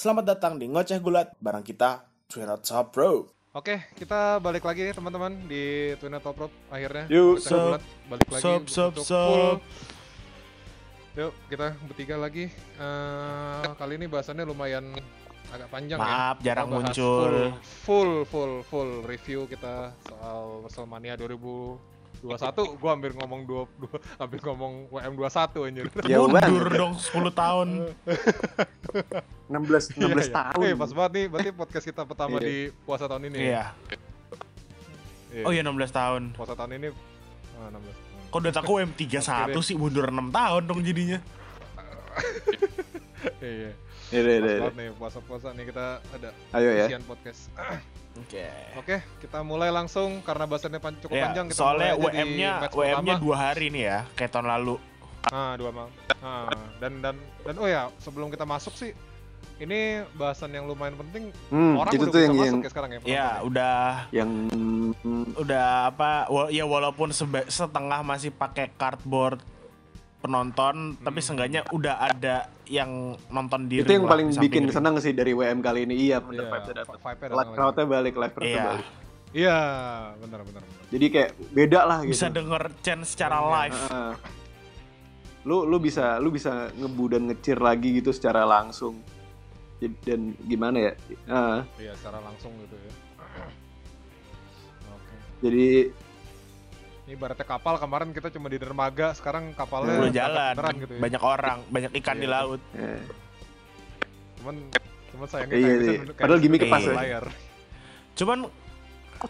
Selamat datang di Ngoceh Gulat bareng kita Twin Top Pro. Oke, kita balik lagi nih teman-teman di Twin Top Pro akhirnya. Yuk, bulat, balik lagi Sup, sup, sup. Yuk, kita bertiga lagi. Eh, kali ini bahasannya lumayan agak panjang ya. Maaf, jarang Kita bahas muncul. Full, full, full, full review kita soal WrestleMania 2021. Gua hampir ngomong dua, dua hampir ngomong WM21 anjir. Jauh Mundur dong 10 tahun. 16 16 Iya, iya. tahun. Eh, pas banget nih, berarti podcast kita pertama Iya. di puasa tahun ini. ya? Iya. Iya. Oh iya 16 tahun. Puasa tahun ini ah, 16 tahun. Kok udah aku M31 sih mundur 6 tahun dong jadinya. Iya. Iya, iya, Pas iya, iya. banget nih puasa-puasa nih kita ada Ayo ya. podcast. Oke. Oke, kita mulai langsung karena bahasannya pan- cukup Ya, panjang kita soalnya WM-nya pertama. dua hari nih ya, kayak tahun lalu. Ah, dua malam. Ah, dan dan dan oh ya, sebelum kita masuk sih ini bahasan yang lumayan penting. Hmm, Orang itu udah tuh bisa yang masuk yang ya sekarang ya. Ya, udah yang udah apa ya walaupun setengah masih pakai cardboard penonton tapi Hmm. seenggaknya udah ada yang nonton diri itu yang lah paling di bikin ring. senang sih dari WM kali ini. Iya, bener vibes-nya datang. vibe-nya datang Live crowd-nya balik, live crowd-nya Iya. balik. Iya, benar benar benar. Jadi kayak beda lah gitu. bisa denger chant secara Iya. live Heeh. lu lu bisa lu bisa ngebu dan ngecir lagi gitu secara langsung. Dan gimana ya? Heeh. Iya, secara langsung gitu ya. Oke. jadi ibaratnya kapal kemarin kita cuma di dermaga, sekarang kapalnya udah jalan beneran gitu ya. banyak orang banyak ikan di Iya. laut eh, Cuman cuman sayangnya Iya, kayak iya. bisa- Padahal di pas ya. layar. cuman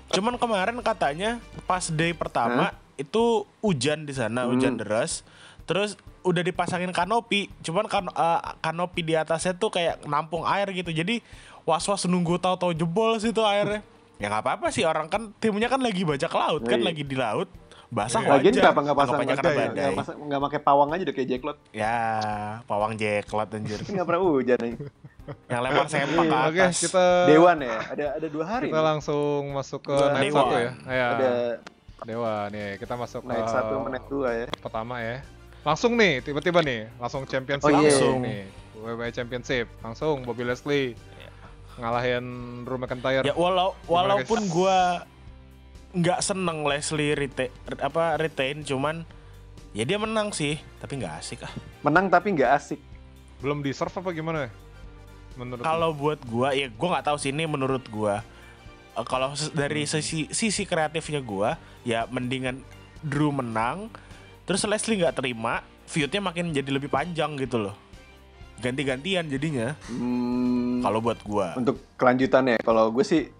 cuman kemarin katanya pas day pertama itu hujan di sana Hmm. hujan deras terus udah dipasangin kanopi cuman kan eh, kanopi di atasnya tuh kayak nampung air gitu jadi was was nunggu tahu-tahu jebol sih tuh airnya ya nggak apa-apa sih orang kan timnya kan lagi bajak laut kan Iya. lagi di laut basah Iya. lagian wajar kenapa nggak pasang kena ya, badai. nggak pasang- nggak pakai pawang aja udah kayak jacklot. ya pawang jeklot anjir nggak pernah hujan nih. yang lempar sempak ke Iya, Oke, atas kita Dewan ya, ada ada dua hari. kita nih. langsung masuk ke Dua night satu ya. Ya, Ada Dewa nih, kita masuk naik ke satu menit dua ya. pertama ya. Langsung nih, tiba-tiba nih, langsung championship Oh, iya. langsung nih. WWE Championship langsung Bobby Leslie ngalahin Drew McIntyre. Ya walau walaupun guys? Nggak seneng Leslie retain apa retain cuman ya dia menang sih tapi nggak asik ah. Menang tapi nggak asik. Belum di serve apa gimana? Menurut lu? Kalau buat gua ya gua nggak tahu sih ini menurut gua Eh, kalau dari Hmm. sisi sisi kreatifnya gua ya mendingan Drew menang terus Leslie nggak terima feudnya makin jadi lebih panjang gitu loh ganti-gantian jadinya Hmm, kalau buat gua untuk kelanjutannya kalau gue sih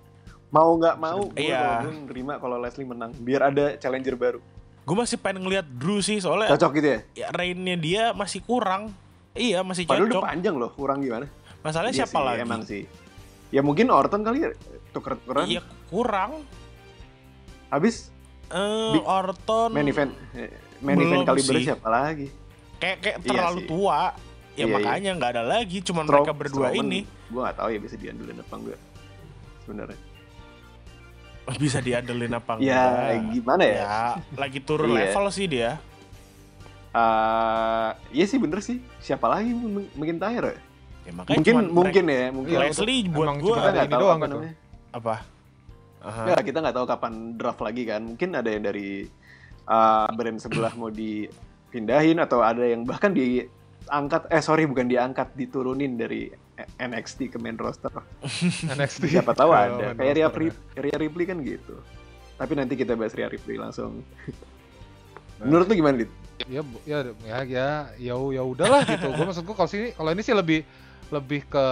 mau nggak mau gue Iya. gue nerima kalau Leslie menang biar ada challenger baru. Gua masih pengen ngeliat Drew sih soalnya cocok gitu ya? Ya reignnya dia masih kurang. Iya masih padahal udah cocok. panjang loh kurang gimana? Masalahnya Iya siapa sih, lagi? emang sih. Ya mungkin Orton kali ya tuker-tukeran. Iya kurang. habis? Di- Orton main event eh, main Belum event sih. siapa lagi? Kayak kayak Iya terlalu sih. tua. Ya Iya, iya. makanya nggak ada lagi, cuman Stro- mereka berdua Strowman, ini. Gue nggak tahu ya bisa diandelin apa enggak sebenarnya bisa diandelin apa enggak. ya gimana ya, Ya, lagi turun Iya. level sih dia. Eh, iya sih bener sih siapa lagi ya? Ya makanya mungkin cuman mungkin mereka- ya mungkin Leslie buat emang gua cuma kita nggak ini tahu doang apa gitu. namanya apa? Aha. Nggak, kita nggak tahu kapan draft lagi kan. Mungkin ada yang dari uh, brand sebelah mau dipindahin atau ada yang bahkan diangkat eh sorry bukan diangkat diturunin dari NXT ke main roster. NXT. Siapa tahu ada. Kayak ya. Pri- Rhea Ripley kan gitu. Tapi nanti kita bahas Rhea Ripley langsung. Nah. Menurut lu gimana, Dit? ya ya ya ya ya ya udahlah gitu gue maksud gue kalau sini kalau ini sih lebih lebih ke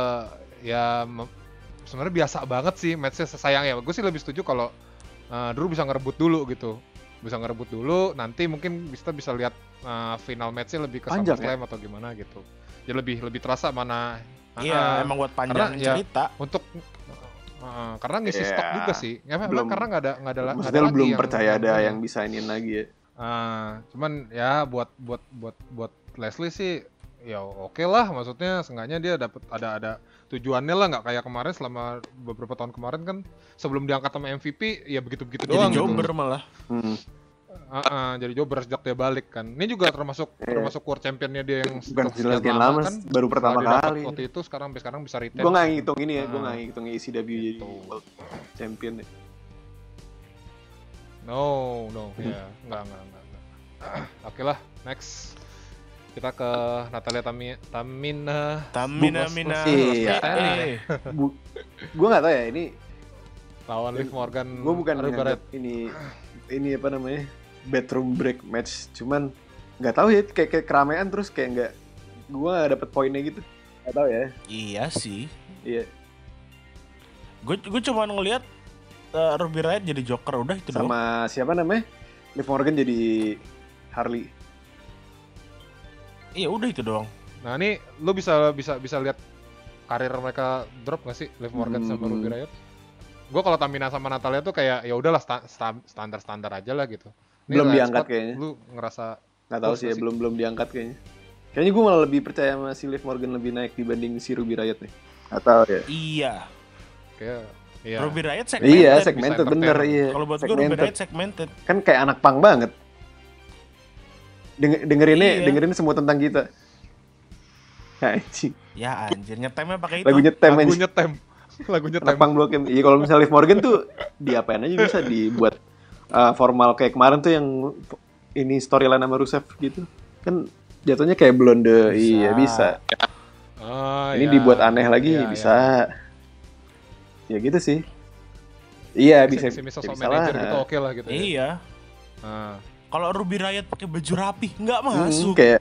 ya sebenarnya biasa banget sih matchnya sayang ya gue sih lebih setuju kalau uh, Drew bisa ngerebut dulu gitu bisa ngerebut dulu nanti mungkin kita bisa lihat uh, final matchnya lebih ke Panjang, SummerSlam atau gimana gitu jadi lebih lebih terasa mana Iya, uh, emang buat panjang karena ya- cerita. untuk uh, karena ngisi Iya. stok juga sih ya Belum- karena nggak ada nggak ada ada lagi belum yang- percaya ada ini. yang bisa iniin lagi ya. Ah, cuman ya buat buat buat buat Leslie sih ya oke lah maksudnya seenggaknya dia dapat ada ada tujuannya lah nggak kayak kemarin selama beberapa tahun kemarin kan sebelum diangkat sama MVP ya begitu begitu Jadi doang gitu. jobber malah. Hmm. Ah, ah, jadi jobber sejak dia balik kan. Ini juga termasuk Iya. termasuk world championnya dia yang Bukan setelah sekian sekian lama, kan. baru pertama kali. Waktu itu sekarang sampai sekarang bisa retain. Gue nggak ngitung ini ya, gue nggak ngitung ECW jadi Gitu. World Champion ya. No, no, ya, enggak, enggak, enggak. enggak. Oke lah, next. Kita ke Natalia Tami, Tamina. Tamina Bos- Mina. Iya. Eh, Bu, gue nggak tahu ya ini. lawan Liv Morgan. Gue bukan ini ini apa namanya bedroom break match, cuman nggak tahu ya kayak, kayak keramaian terus kayak nggak gue nggak dapet poinnya gitu. Nggak tahu ya. Iya sih. Iya. Gue gue cuma ngelihat eh, Ruby Riot jadi Joker udah itu doang. Sama siapa namanya? Liv Morgan jadi Harley. Iya udah itu doang. Nah ini lu bisa bisa bisa lihat karir mereka drop gak sih Liv Morgan sama Hmm. Ruby Riot? Gue kalau Tamina sama Natalia tuh kayak ya udahlah standar standar aja lah gitu. Ini Belum diangkat Squad, kayaknya. Lu ngerasa Nggak tahu sih ya, belum belum diangkat kayaknya. Kayaknya gue malah lebih percaya sama si Liv Morgan lebih naik dibanding si Ruby Riot nih. Nggak tahu ya. Iya. kayak iya. Ruby Riot segmented. Iya, segmented bener iya. Kalau buat gue Ruby. Riot segmented. Kan kayak anak pang banget. Denger, dengerinnya Iya. dengerin semua tentang kita. Anjing. Ya anjir nyetemnya pakai itu. Lagu nyetem Lagu nyetem. Lagu nyetem. Anak pang blok Iya kalau misalnya Liv Morgan tuh diapain aja bisa dibuat uh, formal kayak kemarin tuh yang ini storyline sama Rusev gitu. Kan jatuhnya kayak blonde. Bisa. Iya, bisa. Ah, ini iya. dibuat aneh lagi Iya, bisa. Ya gitu sih. Iya, bisa bisa, sosok bisa manajer lah. gitu oke lah gitu. ya. Iya. Nah, Kalau Ruby Riot pakai baju rapi nggak Hmm, masuk. kayak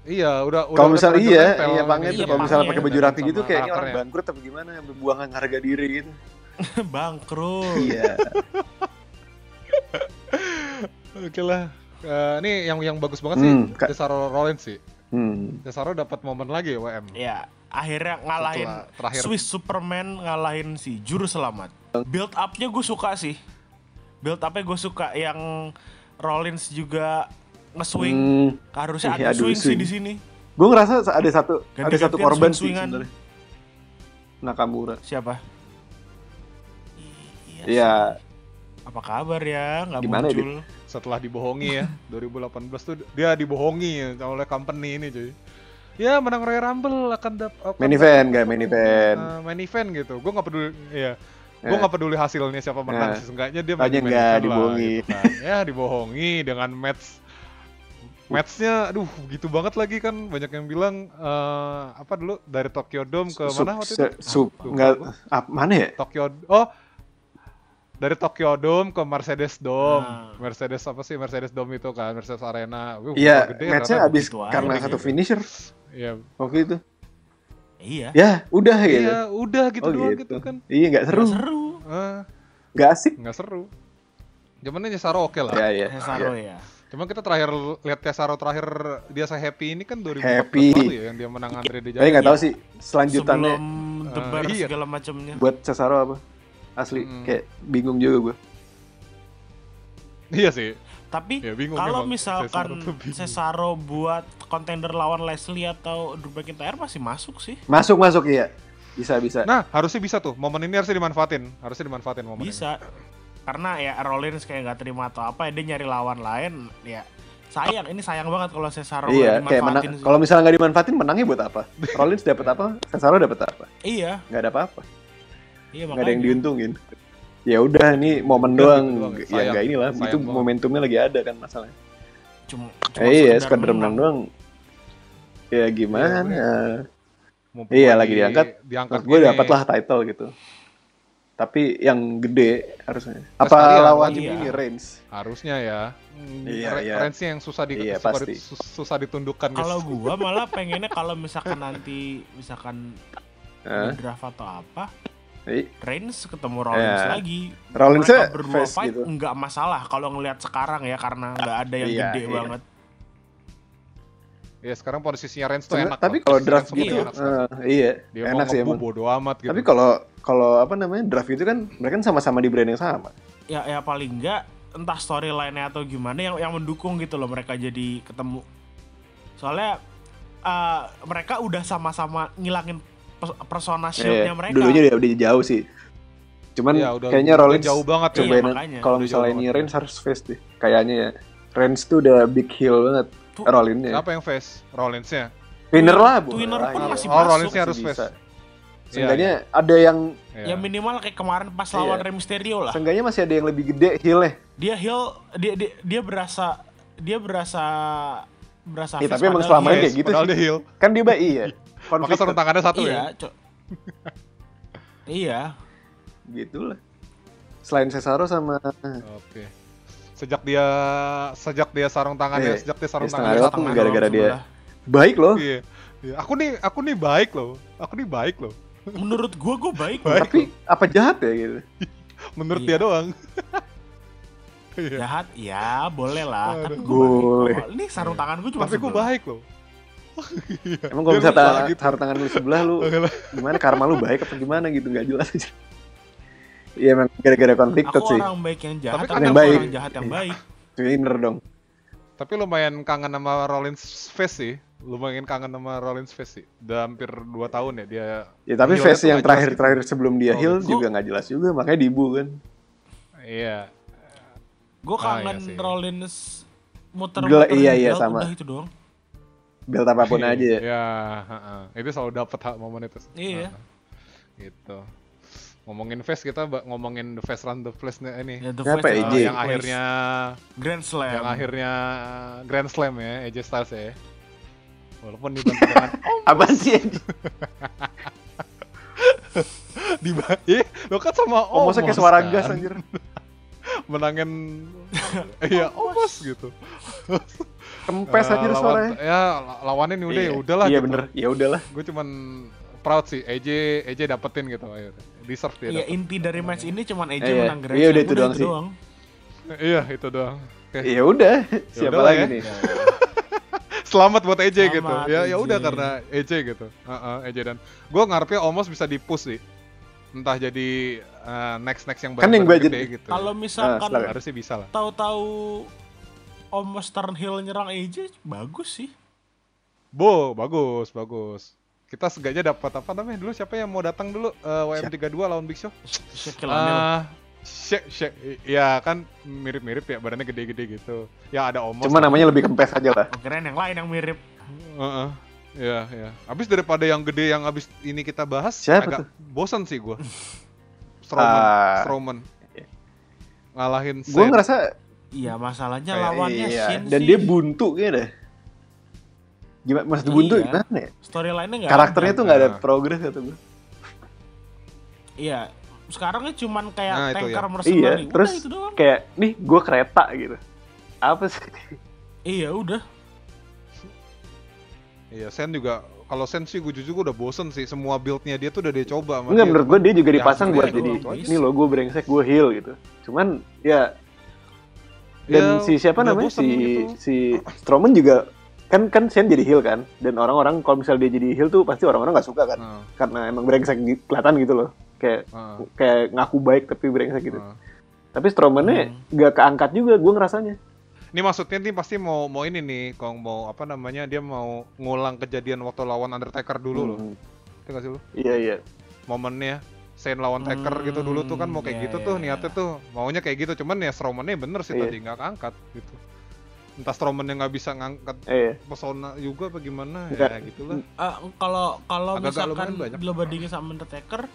iya udah udah kalau udah misalnya iya, iya banget tuh Iya, kalau misalnya pakai baju rapi gitu kayaknya orang bangkrut apa gimana, buangan harga diri gitu. Bangkrut. Iya. Oke lah. Eh, ini yang yang bagus banget sih Hmm. Cesaro Rollins sih. Hmm. Cesaro dapat momen lagi ya WM. Ya, akhirnya ngalahin Setelah terakhir. Swiss Superman ngalahin si juru selamat. Build up-nya gue suka sih. Build up-nya gue suka yang Rollins juga nge-swing. Hmm. Harusnya Iya, ada adu swing sih swing. di sini. Gue ngerasa ada satu ada Ganti-gantian satu korban sih swing-swingan. sebenarnya. Nakamura. Siapa? Iya. sih. Apa kabar ya? Nggak Gimana ya, muncul. Setelah dibohongi ya 2018 tuh dia dibohongi ya oleh company ini cuy. Ya menang Royal Rumble akan dapat Main event gak main event. main event gitu. Gue nggak peduli ya. Gue Ya. nggak peduli hasilnya siapa menang Ya. sih. Seenggaknya dia main nggak, event lah, dibohongi. gitu kan. Ya dibohongi dengan match matchnya aduh gitu banget lagi kan banyak yang bilang eh, apa dulu dari Tokyo Dome ke Sup- mana waktu itu? sup- Lupa nggak ah, mana ya? Tokyo oh dari Tokyo Dome ke Mercedes Dome. Ah. Mercedes apa sih Mercedes Dome itu kan Mercedes Arena. Wih, Iya, gede matchnya ternyata. abis gitu aja karena gitu. satu finisher Iya. waktu itu. Iya. Ya, udah gitu. Iya, udah gitu Oh, doang gitu. gitu kan. Iya, nggak seru. Nggak seru. Ah, Nggak asik. nggak seru. Cuman ini Cesaro oke lah. Ya, ya. Cesaro ya. Cuman kita terakhir lihat Cesaro terakhir dia saya happy ini kan 2014 Happy. ya yang dia menang Andre the Tapi nggak tahu sih selanjutannya Sebelum The Eh, Bar iya. segala macamnya. buat Cesaro apa? Asli, Mm. kayak bingung juga gue. Iya sih. Tapi Ya, kalau misalkan Cesaro. Cesaro buat contender lawan Leslie atau Drew McIntyre masih masuk sih. Masuk masuk iya. Bisa bisa. Nah, harusnya bisa tuh. Momen ini harusnya dimanfaatin. Harusnya dimanfaatin momen ini. Bisa. Karena ya Rollins kayak nggak terima atau apa ya dia nyari lawan lain ya sayang ini sayang banget kalau Cesaro iya, kayak. Kalau misalnya nggak dimanfaatin, menangnya buat apa? Rollins dapat apa? Cesaro dapat apa? Iya, Nggak ada apa-apa. Iya Nggak ada yang makanya. diuntungin. Ya udah, ini momen doang. doang ya. Ya Sayang. nggak inilah. Sayang Itu banget. momentumnya lagi ada kan masalahnya. Cuma, cuma Eh, iya, sekedar menang doang. Ya gimana? Iya, Mumpung Iya, lagi diangkat. Diangkat gue dapat lah title gitu. Tapi yang gede harusnya. Nah, Apa lawan iya. ini Reigns? Harusnya ya. Iya, Re- iya. range yang susah di Iya, susah, pasti. sus- susah ditundukkan. Kalau gua malah pengennya kalau misalkan nanti misalkan di draft atau apa, Reigns ketemu Rollins Iya. lagi. Rollins-nya Mereka berdua face fight gitu. nggak masalah kalau ngelihat sekarang ya karena nggak ada yang Iya, gede iya. banget. Ya sekarang posisinya Reigns tuh enak. tapi kalau draft gitu, sekali. eh, iya, Dia enak mau sih emang. bodo amat gitu. Tapi kalau kalau apa namanya draft itu kan mereka kan sama-sama di brand yang sama. Ya ya paling nggak entah storyline-nya atau gimana yang yang mendukung gitu loh mereka jadi ketemu. Soalnya eh, mereka udah sama-sama ngilangin persona shield-nya Iya, mereka. Dulunya udah, udah jauh sih. Cuman Ya, udah- kayaknya udah Rollins jauh banget ya. coba Iya, kalau misalnya ini banget. Reigns harus face deh. Kayaknya ya. Reigns tuh udah big heel banget. Tuh, Rollinsnya. Siapa yang face? Rollinsnya. Winner lah, bu. Twinner pun Iya. masih Oh. Rollinsnya harus Masih face. Iya, Seenggaknya ada yang Iya. Ya minimal kayak kemarin pas Iya. lawan Rey Mysterio lah. seenggaknya masih ada yang lebih gede heel-nya. Dia heel dia dia, dia berasa dia berasa berasa Iya, face tapi emang selama ini kayak gitu sih. dia heel. Kan dia baik iya. Maka Konflik sarung tangannya satu Iya, ya. Iya. gitu lah. Selain Cesaro sama Oke. Sejak dia sejak dia sarung tangannya, Iya. sejak dia sarung setengah tangannya. Tangan gara-gara dia. sebelah. baik loh. Iya. Iya. Aku nih aku nih baik loh. Aku nih baik loh. Menurut gua gua baik. Baik. Tapi apa jahat ya gitu. Menurut Iya. dia doang. Iya. Jahat, ya boleh lah. Aduh. Tapi gua baik. Boleh. Oh, Ini sarung tangan gua cuma Tapi gue sebelah. baik loh. Emang kalau lupa ta- gitu. taruh tangan lu sebelah lu gimana karma lu baik apa gimana gitu nggak jelas aja. Iya emang gara-gara konflik Aku sih. orang baik yang jahat, Tapi kan yang aku baik. orang jahat yang Iya. baik. Winner dong. Tapi lumayan kangen sama Rollins face sih. Lumayan kangen sama Rollins face sih. Udah hampir 2 tahun ya dia. Ya tapi face yang terakhir-terakhir sebelum dia Oh, gitu. juga nggak jelas juga makanya dibu kan. Iya. Gue Ah, kangen iya sih. Rollins muter Gila, muter iya, iya, sama. udah itu doang. Belt apa pun aja ya. Iya, heeh. Itu selalu dapat hak momen itu. Iya. Gitu. Ngomongin face kita ngomongin the face run the place nih ini. Ya, The uh, yang akhirnya Grand Slam. yang akhirnya Grand Slam ya AJ Styles ya. Walaupun dibantu dengan Apa sih? di eh, lo kan sama Oh, masa kayak Omos suara kan? gas anjir. Menangin iya Omos gitu. Kempes Eh, anjir lawan- suaranya. Ya la- lawannya nih udah ya udahlah Iya gitu. bener, ya udahlah. Gue cuman proud sih AJ AJ dapetin gitu ayo. Deserve dia. Iya inti dari match ini cuman AJ Iya. menang Grand Iya, udah itu doang sih. Iya, itu doang. Oke. Ya udah, siapa udahlah lagi ya. nih? Selamat buat AJ Selamat, gitu. Ya ya udah karena AJ gitu. Heeh, AJ dan gue ngarepnya Omos bisa di-push sih. Entah jadi next next yang Kan yang budget- gede gitu. Kalau Ah, misalkan silakan. harusnya bisa lah. tahu-tahu Omos turn heel nyerang AJ bagus sih. Bo, bagus, bagus. Kita segaknya dapat apa namanya dulu siapa yang mau datang dulu Eh, WM32 lawan Big Show? Shaquille O'Neal. Ah, Shaq, Shaq, ya kan mirip-mirip ya badannya gede-gede gitu. Ya ada Omos. Cuma namanya lebih kempes aja lah. Oh, keren yang lain yang mirip. Heeh. Ya, ya. Abis daripada yang gede yang abis ini kita bahas, Siapa agak tuh? bosan sih gua. Strowman, Ah. Strowman. Ngalahin Gue ngerasa Iya, masalahnya Kayak lawannya iya, Shin dan sih. dia buntu kayaknya deh. Gimana maksud buntu Iya. gimana ya? Storyline-nya nggak Karakternya ada. tuh nggak ada Nah. progres kata gue. Iya. Sekarangnya cuman kayak Nah, tanker ya. mercenary. Iya, Udah terus itu doang. kayak nih gue kereta gitu. Apa sih? Iya, udah. Iya, Sen juga kalau Sen sih gue jujur gua udah bosen sih semua build-nya dia tuh udah dia coba Enggak dia. menurut gue dia juga Ya, dipasang hasilnya buat jadi ini loh gue brengsek gue heal gitu. Cuman ya Ya, dan si siapa namanya bosen si gitu. si Strowman juga kan kan Sen jadi heal kan dan orang-orang kalau misalnya dia jadi heal tuh pasti orang-orang nggak suka kan Heeh, karena emang brengsek kelihatan gitu loh kayak heeh, kayak ngaku baik tapi brengsek gitu. heeh. Tapi Strowman-nya nggak keangkat juga gue ngerasanya. Ini maksudnya nih pasti mau mau ini nih, kalau mau apa namanya dia mau ngulang kejadian waktu lawan Undertaker dulu loh. Hmm, Itu nggak sih lu? Iya iya. momennya Shane lawan Taker Hmm, gitu dulu tuh kan mau kayak iya, gitu iya, tuh iya. niatnya tuh maunya kayak gitu cuman ya Strowman-nya bener sih Iya. tadi nggak keangkat gitu entah Strowman yang nggak bisa ngangkat Eh, iya. pesona juga apa gimana ya gitulah Eh, kalau kalau misalkan lo bandingin sama Undertaker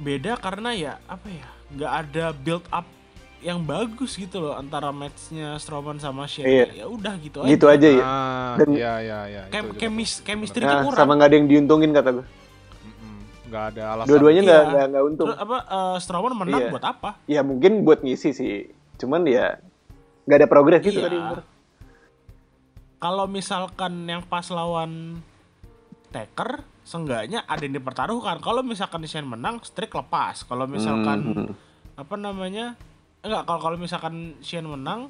beda karena ya apa ya nggak ada build up yang bagus gitu loh antara matchnya Strowman sama Shane Iya. ya udah gitu, Gitu aja ya. ah Dan- iya iya iya chemis tuh. chemistry Nah, kurang sama nggak ada yang diuntungin kata gue. Nggak ada alasan Dua-duanya nggak Iya. nggak nggak untung. Terus apa eh, Strowman menang Iya. buat apa Ya mungkin buat ngisi sih. Cuman ya nggak ada progres gitu Iya. tadi. kalau misalkan yang pas lawan Taker seenggaknya ada yang dipertaruhkan kalau misalkan Shane menang streak lepas kalau misalkan Hmm. apa namanya enggak kalau kalau misalkan Shane menang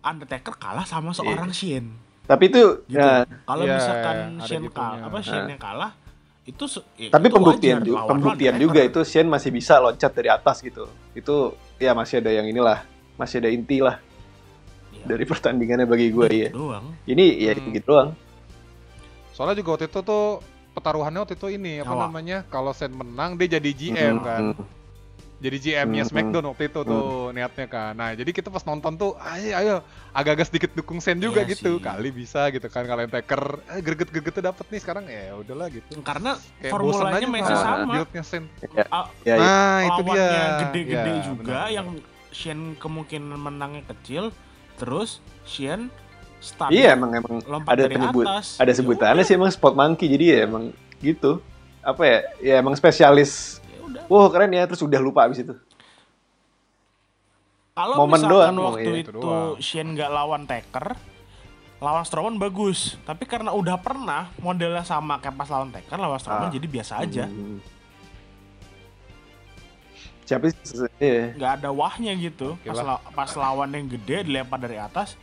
Undertaker kalah sama seorang Shane Tapi itu gitu. ya, kalau Iya, misalkan ada Shane kalah apa Shane Nah. yang kalah itu ya, tapi itu pembuktian wajar juga, lawan pembuktian Undertaker. juga itu Shane masih bisa loncat dari atas gitu. Itu ya masih ada yang inilah, masih ada inti lah Iya. dari pertandingannya bagi gue Gitu ya. doang Ini ya Hmm. gitu doang. soalnya juga waktu itu tuh pertaruhannya waktu itu ini apa namanya? Kalau Sen menang dia jadi GM Hmm, kan. hmm. Jadi GM-nya Hmm, Smackdown waktu itu tuh niatnya kan. Nah, jadi kita pas nonton tuh ayo ayo agak-agak sedikit dukung Sen juga Iya gitu. sih. Kali bisa gitu kan kalian Taker eh, greget-gregetnya dapet nih sekarang ya udahlah gitu. Karena Kayak formulanya masih Mas. sama. build-nya Sen. Ya, ya, ya. Nah, itu dia. gede-gede Ya, juga benar. yang Shen kemungkinan menangnya kecil terus Shen start Iya emang emang lompat ada dari penyebut atas. ada Ya sebutannya sih emang spot monkey jadi ya emang gitu apa ya ya emang spesialis udah. wah keren ya terus udah lupa abis itu Kalau misalkan doang, waktu iya. itu Itu. Shen nggak lawan Taker, lawan Strowman bagus. Tapi karena udah pernah modelnya sama kayak pas lawan Taker, lawan Ah. Strowman jadi biasa aja. Hmm. siapa sih iya. nggak ada wahnya gitu. Pas, la- pas lawan yang gede dilempar dari atas,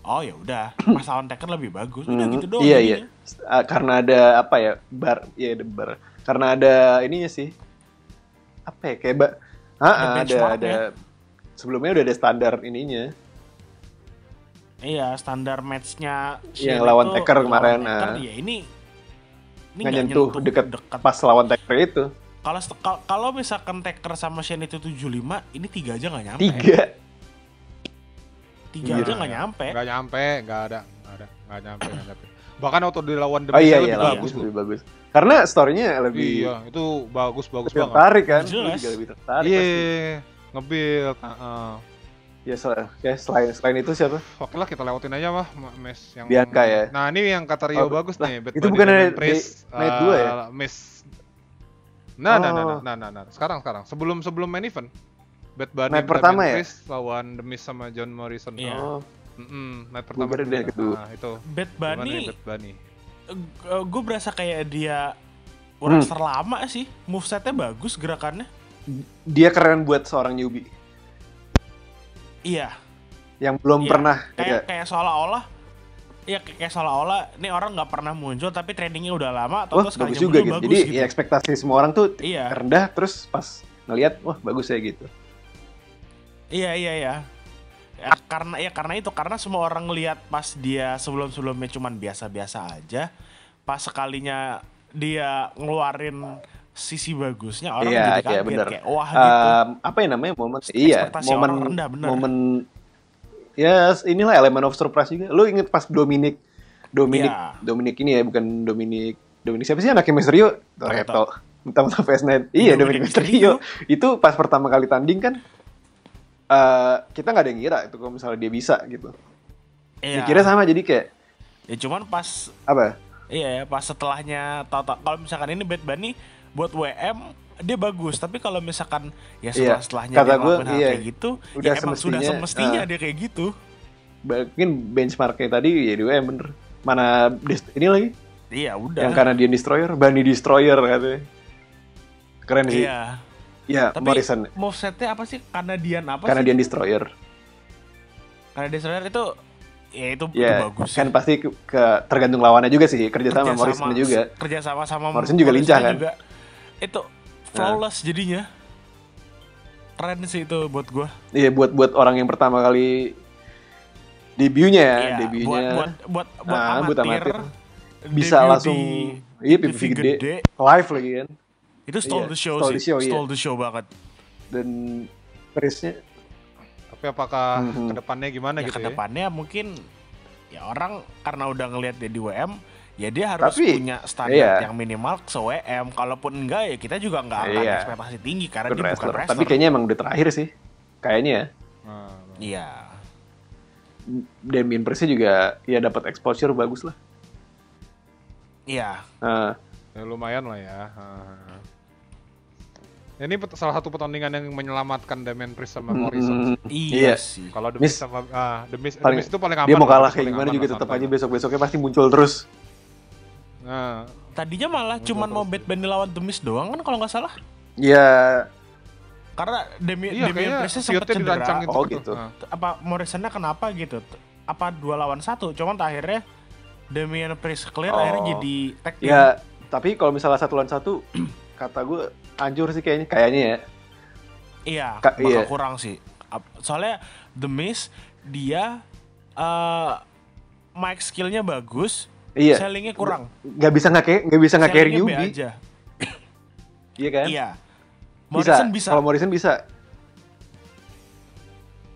oh ya udah. Pas lawan Taker lebih bagus. Udah Hmm, gitu doang. iya jadinya. iya Ah, karena ada apa ya bar ya ada bar karena ada ininya sih apa ya kayak ba Ah, Ada ah, ada ada sebelumnya udah ada standar ininya Iya, standar matchnya Yang lawan Taker lawan kemarin, Taker, ah. ya ini ini nggak nggak nyentuh deket pas lawan Taker itu Kalau kal- kalau misalkan Taker sama Shen itu 75, ini tiga aja nggak nyampe. tiga Tiga Iya. aja nggak nyampe. Nggak nyampe, nggak ada, nggak ada, nggak nyampe, nggak nyampe. Bahkan waktu dilawan The oh iya iya lebih lah, bagus lebih bagus karena storynya lebih Iya, itu bagus bagus lebih banget. tertarik kan Jelas. Lu juga lebih tertarik Iya, pasti nge-build. heeh. ya, sel- ya selain selain itu siapa Oke lah kita lewatin aja mah Ma- Mes yang Bianca ya? Nah ini yang kata Rio Oh, bagus lah, nih. Bad itu bukan dari- Night dua ya? eh, Miss. Nah, nah, nah, Oh. nah, nah, nah, nah. Sekarang, sekarang. Sebelum sebelum main event. Bad Bunny Night pertama ya? Lawan The Miz sama John Morrison. Iya. oh Mm-mm, night pertama. dia kedua. Nah, itu. Bad Gimana nih Bunny, Bad Bunny? gue berasa kayak dia Hmm. wrestler lama sih. Movesetnya bagus gerakannya. dia keren buat seorang newbie Iya, yang belum Iya, pernah kayak ya, kayak seolah-olah ya kayak seolah-olah ini orang nggak pernah muncul tapi trainingnya udah lama atau wah bagus juga gitu bagus jadi gitu. ya ekspektasi semua orang tuh Iya. rendah terus pas ngelihat wah bagus ya gitu Iya iya iya. Ya, karena ya karena itu karena semua orang ngelihat pas dia sebelum-sebelumnya cuman biasa-biasa aja, pas sekalinya dia ngeluarin sisi bagusnya orang Iya, jadi iya, kaget bener. kayak wah gitu. Em, apa ya namanya momen iya momen rendah, bener. momen ya inilah elemen of surprise juga. Lu inget pas Dominic Dominic Iya. Dominic ini ya bukan Dominic Dominic siapa sih anaknya? Mysterio Toretto minta minta PS9 iya Dominic Dominic Mysterio itu pas pertama kali tanding kan eh kita nggak ada yang kira itu kalau misalnya dia bisa gitu. Iya. dikira sama jadi kayak Ya cuman pas apa? Iya ya pas setelahnya tau kalau misalkan ini Bad Bunny buat WM dia bagus. Tapi kalau misalkan ya Iya, setelah setelahnya kata dia ngelakuin hal iya. kayak gitu Udah ya emang sudah semestinya, ah. dia kayak gitu. Mungkin benchmarknya tadi ya dia yang bener. Mana ini lagi? Iya udah. Yang Canadian Destroyer Bunny Destroyer katanya. Keren sih. Iya ya tapi Morrison movesetnya apa sih? Canadian apa Canadian sih Destroyer. Canadian Destroyer itu ya itu, itu ya bagus kan pasti ke, ke- tergantung lawannya juga sih kerja sama Morrison juga. kerja sama sama Morrison juga lincah, kan? juga. itu flawless jadinya. Keren sih itu buat gua. Iya buat buat orang yang pertama kali debutnya ya Iya, debutnya. buat buat buat, buat Ah, amatir, buat amatir. bisa langsung di iya PPV gede, live lagi kan itu stole Iya, the show stole sih the show, iya. stole the show banget dan Chris-nya Tapi apakah Mhm. ke depannya gimana ya gitu ya? ke depannya mungkin ya orang karena udah ngelihat dia di WM ya dia harus Tapi, punya standar iya. yang minimal se WM kalaupun enggak ya kita juga nggak akan Iya. ekspektasi tinggi karena good dia bukan wrestler. wrestler tapi kayaknya emang udah terakhir sih kayaknya ya Nah, iya Damien Priest juga ya dapat exposure bagus lah iya Nah, ya lumayan lah ya. Ini pet- salah satu pertandingan yang menyelamatkan Damien Priest sama Morrison. mm, iya, Iya. sih Kalau Miz sama ah, The Miz, The paling- Miz itu paling aman. dia mau lah, kalah paling kayak gimana juga tetap aja besok besoknya pasti muncul terus Nah, tadinya malah Muncul cuman mau Bunny lawan The Miz doang kan kalau nggak salah ya karena Demi iya Damian kayaknya Priest sempat cedera gitu. Oh, gitu. Nah, apa Morrisonnya kenapa gitu apa dua lawan satu cuman akhirnya Damian Priest clear Oh. akhirnya jadi tag team. ya tapi kalau misalnya satu lawan satu kata gue hancur sih kayaknya kayaknya ya Iya, Ka- bakal iya. kurang sih. Soalnya The Miz dia eh mic skillnya bagus, Iya. Sellingnya kurang. Nggak bisa nggak kayak nggak bisa nggak carry newbie. aja. Iya kan? Iya. Bisa. Morrison bisa. Kalau Morrison bisa.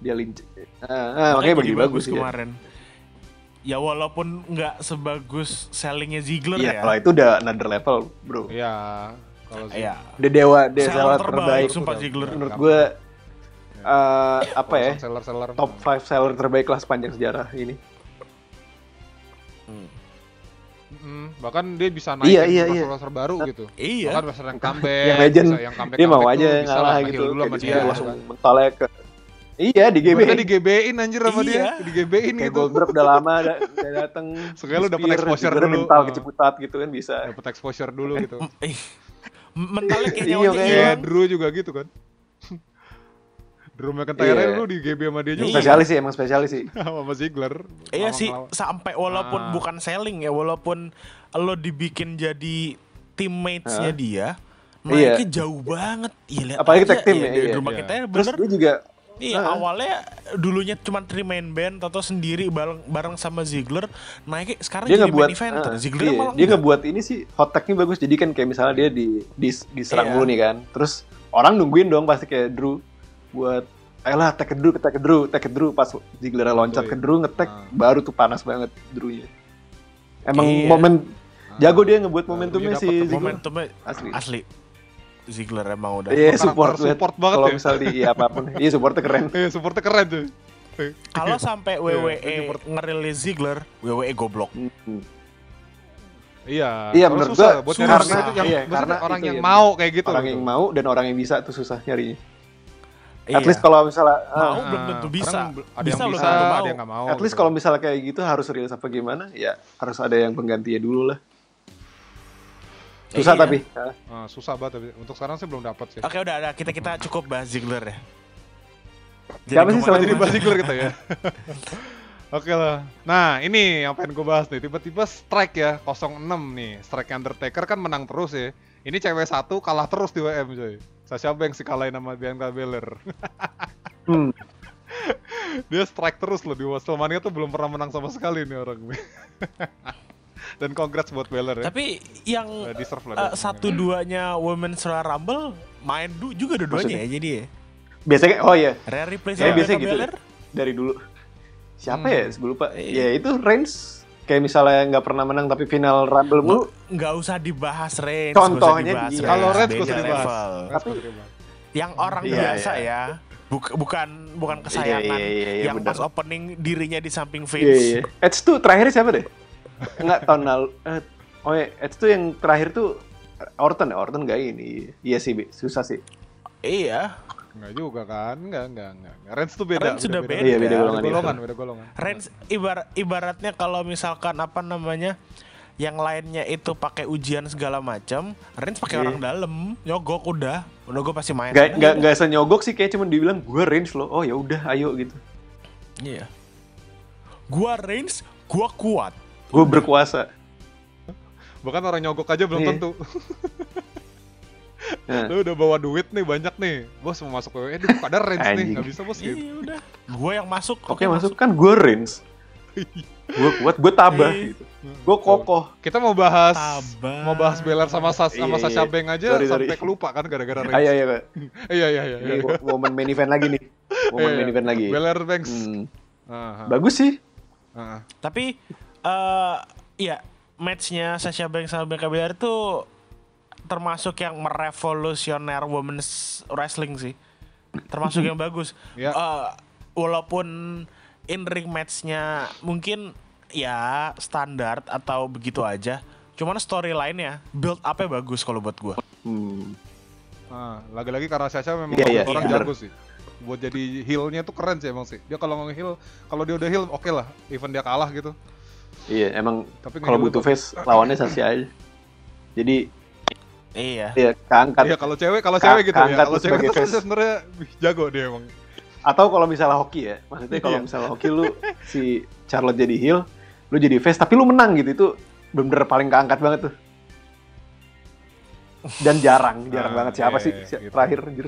Dia linci. Ah, ah, makanya bagi jadi bagus, ya. kemarin. Ya walaupun nggak sebagus sellingnya Ziggler Iya, ya. kalau itu udah another level, bro. Iya. Kalau sih. Iya. Udah dewa, dia Seller seller terbaik, terbaik. sumpah Ziggler. Menurut gue eh apa ya? Seller-seller. Top 5 seller terbaik lah sepanjang sejarah ini. Mm, bahkan dia bisa naik Iya, iya, iya. wrestler baru gitu. Iya. Bahkan wrestler yang comeback, yang legend bisa yang comeback dia mau aja ngalah lah, gitu dulu sama Kayak dia. langsung mentolnya ke iya di GB Mereka di GB-in anjir sama Iya. dia, di GB-in kayak gitu. Goldberg udah lama ada udah dateng Sekali lu dapet spear, exposure dulu. mental keciputat gitu kan bisa Dapat exposure dulu gitu. Mentalnya kayak Iya, kayak. Drew juga gitu kan. Drew McIntyre Iya. lu di GB sama dia juga Iya. spesialis sih emang spesialis sih sama Ziggler. Iya sih, sampai walaupun Ah. bukan selling ya, walaupun lo dibikin jadi teammates-nya Hah? dia, Iya. naiknya jauh banget. Iya, lihat Apalagi tag team iya, ya, Drew iya. McIntyre terus bener. dia juga Iya, Ah. awalnya dulunya cuma three man band atau sendiri bareng bareng sama Ziggler, naiknya sekarang dia jadi ngebuat main eventer. ah, Ziggler iya, malah dia enggak. ngebuat ini sih hot tag-nya bagus jadi kan kayak misalnya dia di, di diserang Iya. dulu nih kan terus orang nungguin dong pasti kayak Drew buat ayolah tag ke Drew tag ke Drew tag ke Drew pas Ziggler loncat ke iya. Drew ngetek Ah. baru tuh panas banget Drew-nya emang Iya. momen jago dia ngebuat momentumnya dia si dapet Ziggler momentumnya asli asli. Ziggler emang udah. Iya support, support banget kalau ya. misal di iya, apa pun iya supportnya keren Eh, supportnya keren tuh. Kalau sampai Iya, WWE support. ngerilis Ziggler, WWE goblok. Hmm. Iya. Iya, susah gua buat susah. karena itu yang Iya, karena orang itu yang ya. mau kayak gitu. orang gitu. yang mau dan orang yang bisa tuh susah nyarinya Iya. at least kalau misalnya ah, Mau belum tentu bisa. Orang bel- Ada Bisa yang belum bisa, tentu ada mau. yang nggak mau. At least gitu. kalau misalnya kayak gitu harus rilis apa gimana, ya harus ada yang penggantinya dulu lah. Susah Iya. tapi. Ah, susah banget tapi untuk sekarang sih belum dapat sih. Oke udah, udah kita kita cukup bahas Ziggler ya. Siapa sih selain Jadi bahas Ziggler kita ya. Oke lah. Nah, ini yang pengen gue bahas nih. Tiba-tiba strike ya, 06 nih. Strike Undertaker kan menang terus ya. Ini cewek satu kalah terus di WM coy. Sasha Banks kalahin sama Bianca Belair. Hmm. Dia strike terus loh di WrestleMania tuh belum pernah menang sama sekali nih orang nih. Dan congrats buat Belair ya. Tapi yang lah eh, satu duanya Women's Royal Rumble main du juga dua-duanya ya jadi ya. Biasanya oh iya, Rare replay Kayak sama biasanya gitu. Dari dulu. Siapa Hmm. ya? Gue lupa. Iya. Ya itu Reigns kayak misalnya nggak pernah menang tapi final Rumble mulu. Nggak usah dibahas Reigns. Contohnya dibahas Kalau Reigns, beda usah dibahas. Tapi-. Yang orang Iya, biasa iya. ya. Buk- bukan bukan kesayangan iya, iya, iya, yang benar. pas opening dirinya di samping Iya Vince. iya. Edge tuh terakhir siapa deh? Enggak tahun lalu. Eh, oh ya, Edge tuh yang terakhir tuh Orton ya, Orton nggak ini. Iya sih, Bi. susah sih. Iya. Enggak juga kan? Enggak, enggak, enggak. Reigns tuh beda. Reigns sudah beda. Iya, beda Beda golongan, iya. golongan, beda golongan. Reigns ibarat ibaratnya kalau misalkan apa namanya yang lainnya itu pakai ujian segala macam, Reigns pakai Iya. orang dalam, nyogok udah, udah gue pasti main. Gak nggak nggak senyogok sih kayak cuman dibilang gue range loh. Oh ya udah, ayo gitu. Iya. Gua Reigns, gua kuat. Gue berkuasa. Bahkan orang nyogok aja belum Iya. tentu. Nah, Lu udah bawa duit nih banyak nih. Bos mau masuk WWE, duh kok ada Reigns nih. Enggak bisa bos gitu. Iya udah. Gue yang masuk. Oke masuk kan gue range. Gue kuat, gue tabah Iya. gitu. Gue kokoh. Kita mau bahas Tabah. mau bahas Belair sama Sas sama Iya, Sasha iya. Banks aja Sorry, sorry. sampai kelupa kan gara-gara. Kak. Iya iya iya. Ini iya. momen main event lagi nih. Momen Iya, main event lagi. Belair Banks. Hmm. Bagus sih. aha. Tapi eh ya matchnya Sasha Banks sama Bianca Belair itu termasuk yang merevolusioner women's wrestling sih. Termasuk yang bagus. Ya. Eh, walaupun in ring matchnya mungkin ya standar atau begitu aja. Cuman storyline-nya build up-nya bagus kalau buat gua. Hmm. Ah, lagi-lagi karena Sasha memang Iya, iya, orang iya. jago sih. Buat jadi heel-nya tuh keren sih emang sih. Dia kalau nge-heel, kalau dia udah heel oke lah. Even dia kalah gitu. Iya, emang Tapi kalau butuh face lawannya Sasha aja. Jadi Iya. ya keangkat. Iya kalau cewek, kalau Ka- cewek gitu ya. Kalau cewek face. Sasha sebenarnya jago dia emang. Atau kalau misalnya hoki ya, maksudnya kalau Iya. misalnya hoki lu si Charlotte jadi heel, lu jadi face tapi lu menang gitu itu bener-bener paling keangkat banget tuh. Dan jarang, jarang Ah, banget siapa iya, sih iya, gitu. terakhir anjir.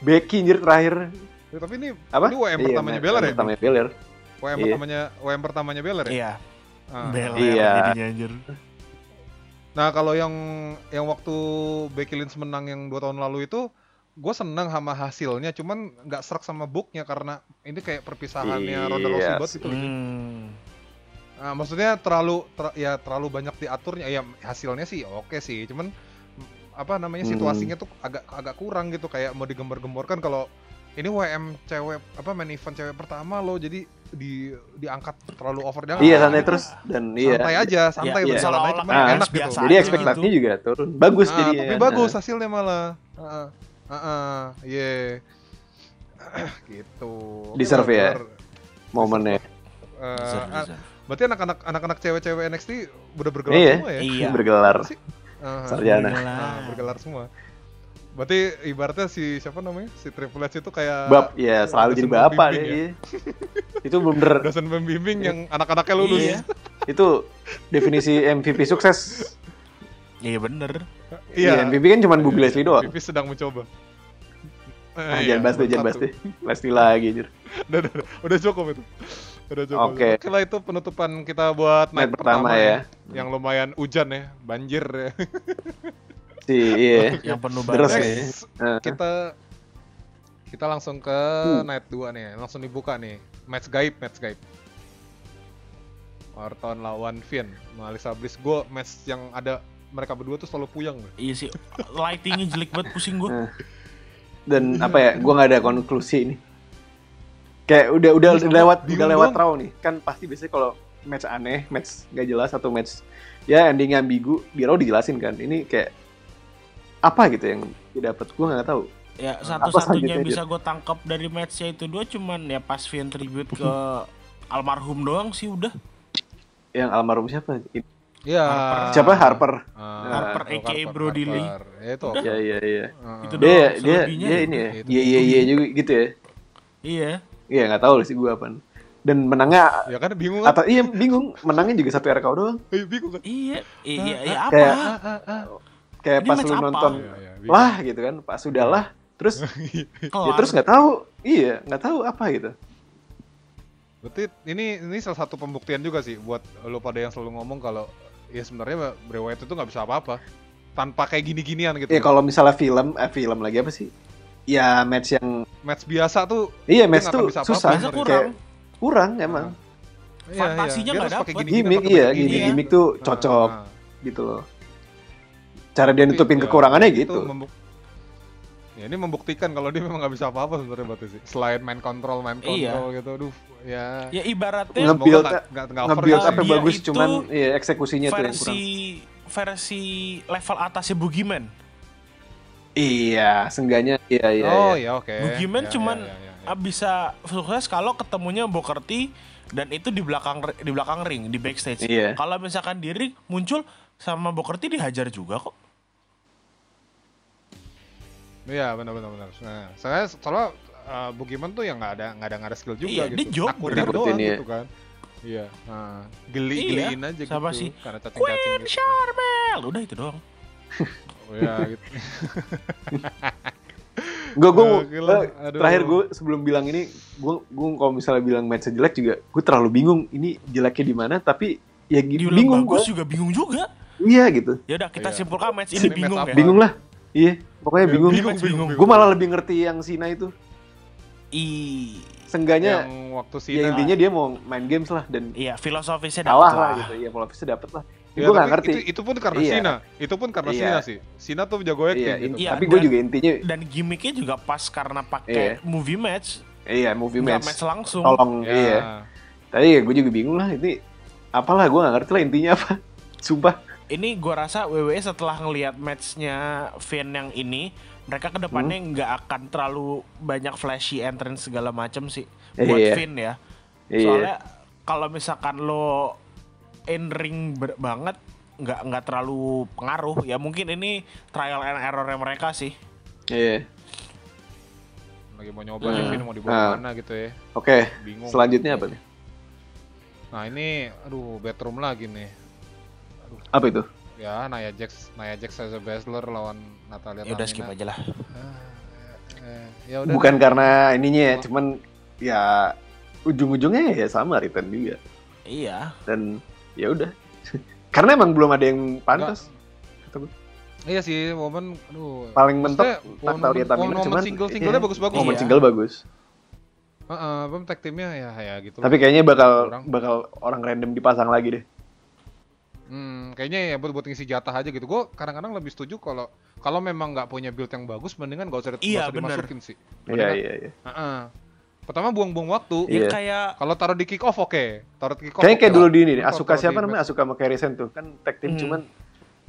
Becky anjir terakhir. Ya, tapi ini Apa? ini WM Iya, pertamanya WM Belair ya. Pertamanya Belair. WM Iya. pertamanya WM pertamanya Belair ya. Iya. Ah. Beler Iya. jadinya anjir. Nah kalau yang yang waktu Becky Lynch menang yang dua tahun lalu itu, gue seneng sama hasilnya, cuman nggak serak sama booknya karena ini kayak perpisahannya Ronda Rousey Iya banget gitu. loh. Hmm. Nah, maksudnya terlalu ter- ya terlalu banyak diaturnya. Ya hasilnya sih oke sih, cuman apa namanya Hmm. situasinya tuh agak agak kurang gitu kayak mau digembor-gemborkan kalau ini WM cewek apa main event cewek pertama lo jadi di diangkat terlalu over jangan Iya gitu. santai terus dan iya. santai aja santai Iya, berjalan aja seolah-olah cuman kayak enak gitu Jadi gitu. ekspektasinya juga turun. Bagus Ah, jadi. tapi bagus hasilnya malah Heeh. Heeh, iya gitu Oke, Deserve ya? momennya. Eh, Deserve, ah, deserve. berarti anak-anak anak-anak cewek-cewek NXT udah bergelar Iya. semua ya Iya. Bergelar. Aha. Sarjana. Bergelar. Ah, bergelar semua. Berarti ibaratnya si siapa namanya? Si Triple H itu kayak Bab, ya selalu jadi bapak deh. ya. iya. Itu bener. Dosen pembimbing yang anak-anaknya lulus. Iya. Itu definisi MVP sukses. Iya bener. Iya, MVP kan cuma Bobby Leslie doang. MVP sedang mencoba. Ah, Eh, jangan bahas deh, jangan bahas deh. Leslie lagi, anjir. udah, udah, udah cukup itu. Udah cukup. Oke. Oke lah itu penutupan kita buat Night night, pertama ya. Yang lumayan hujan ya, banjir ya. Si, iya. Yang penuh banget. Next, Eh, kita kita langsung ke Hmm. night 2 nih, langsung dibuka nih. Match gaib, match gaib. Orton lawan Finn, Malisa Bliss. Gue match yang ada mereka berdua tuh selalu puyeng. gue. Iya sih. Lightingnya jelek banget pusing gue. Eh. Dan apa ya, gua nggak ada konklusi ini. Kayak udah udah sama. lewat Bingung udah lewat raw nih. Kan pasti biasanya kalau match aneh, match gak jelas atau match ya endingnya ambigu, di raw dijelasin kan. Ini kayak apa gitu yang didapat gua nggak tahu. Ya Apa satu-satunya yang bisa gue tangkap dari matchnya itu dua cuman ya pas Finn tribute ke almarhum doang sih udah. Yang almarhum siapa? Iya. Harper. Siapa Harper? Ah, Harper aka Brody Lee. Harper. Ya, itu. Udah. Iya iya iya. Ah. Itu Dia doang, dia dia ya. ini ya. Iya iya iya juga gitu ya. Iya. Iya nggak tahu sih gua apa. Dan menangnya Ya kan bingung kan? atau iya bingung menangnya juga satu RKO doang. Eh, bingung kan? Iya. Iya. Iya apa? Kayak-. Kayak Ini pas lu apa? nonton Iya, iya, bingung. lah gitu kan, pas sudah lah, terus ya terus nggak tahu, iya nggak tahu apa gitu. Berarti ini ini salah satu pembuktian juga sih buat lo pada yang selalu ngomong kalau ya sebenarnya Bray Wyatt itu nggak bisa apa-apa tanpa kayak gini-ginian gitu. Ya kalau misalnya film, eh film lagi apa sih? Ya match yang, match biasa tuh iya match nggak tuh bisa susah, Biasa kayak kurang. kurang emang. iya, Fantasinya Dia nggak harus pakai dapet. pakai iya, Iya. gimmick tuh Ah, cocok ah. gitu loh. Cara dia Tapi, nutupin ya, kekurangannya itu gitu. membuk- Ya ini membuktikan kalau dia memang nggak bisa apa-apa sebenarnya berarti sih. Selain main kontrol, main Iya. kontrol gitu. Aduh, ya. Ya ibaratnya Nge- Nge-build- ya. apa Dia bagus, itu cuman iya eksekusinya tuh yang versi kurang. versi level atasnya Boogeyman. Iya, sengganya iya iya. Oh iya. ya oke. Boogeyman Ya, cuman ya, ya, ya, ya. bisa sukses kalau ketemunya Booker T dan itu di belakang di belakang ring di backstage. Iya. Kalau misalkan di ring muncul sama Booker T dihajar juga kok. Iya benar benar benar. Nah, saya soalnya uh, Boogeyman tuh yang nggak ada nggak ada nggak ada skill juga Iya, gitu. dia job bener. doang gitu kan. Iya. Nah, geli geliin aja sama gitu. si karena cacing Queen cacing gitu. Charmel. Udah itu doang. Oh, ya gitu. Gue gue aduh. terakhir gue sebelum bilang ini gue gue kalau misalnya bilang match jelek juga gue terlalu bingung ini jeleknya di mana tapi ya gi- Dibilang bingung gue juga bingung juga. iya gitu Ya udah kita Iya. simpulkan match Ini ini bingung match ya. bingung lah iya pokoknya Ya, bingung, bingung, bingung, gue malah lebih ngerti yang Sina itu I sengganya yang waktu ya Sina. intinya dia mau main games lah dan iya filosofisnya dapat lah lah. gitu ya filosofisnya dapet lah Ya, gue gak ngerti Itu, itu pun karena Iya. Sina. Itu pun karena Iya. Sina sih. Sina tuh jago acting iya, gitu. Iya, tapi gue juga intinya Dan gimmicknya juga pas karena Iya. pakai movie match, iya movie nggak match match langsung. tolong Ya. iya tapi ya gue juga bingung lah ini apalah gue gak ngerti lah intinya apa sumpah Ini gua rasa WWE setelah ngelihat matchnya Finn yang ini, mereka ke depannya Hmm. nggak akan terlalu banyak flashy entrance segala macam sih buat Iya. Finn ya. iya Soalnya kalau misalkan lo in ring ber- banget nggak nggak terlalu pengaruh ya mungkin ini trial and error mereka sih iya Lagi mau nyoba Hmm. nih Vin mau dibawa Ah. mana gitu ya. oke Bingung. selanjutnya apa nih Nah, ini aduh bedroom lagi nih. Apa itu Ya, Nia Jax, Nia Jax as a Baszler lawan Natalia ya udah skip aja lah Ah, eh, ya udah. bukan karena ininya ya cuman ya ujung-ujungnya ya sama return juga iya dan ya udah. Karena emang belum ada yang pantas. Iya sih, momen aduh. Paling mentok tak tahu dia Tamina momen cuman single singlenya iya, bagus-bagus. Momen Iya. single bagus. Heeh, belum tag timnya ya ya gitu. Tapi kayaknya bakal bakal orang random dipasang lagi deh. Hmm, kayaknya ya buat buat ngisi jatah aja gitu. Gue kadang-kadang lebih setuju kalau kalau memang nggak punya build yang bagus, mendingan gak usah, nggak Iya, usah bener. dimasukin sih. Iya iya iya. Heeh. Pertama buang-buang waktu. Ya Iya. kayak Kalau taruh di kick off oke. Taruh di kick off. Kayaknya kayak oke dulu lah. di ini nih, Asuka siapa namanya? Asuka sama Kerisen tuh. Kan tag team Hmm. cuman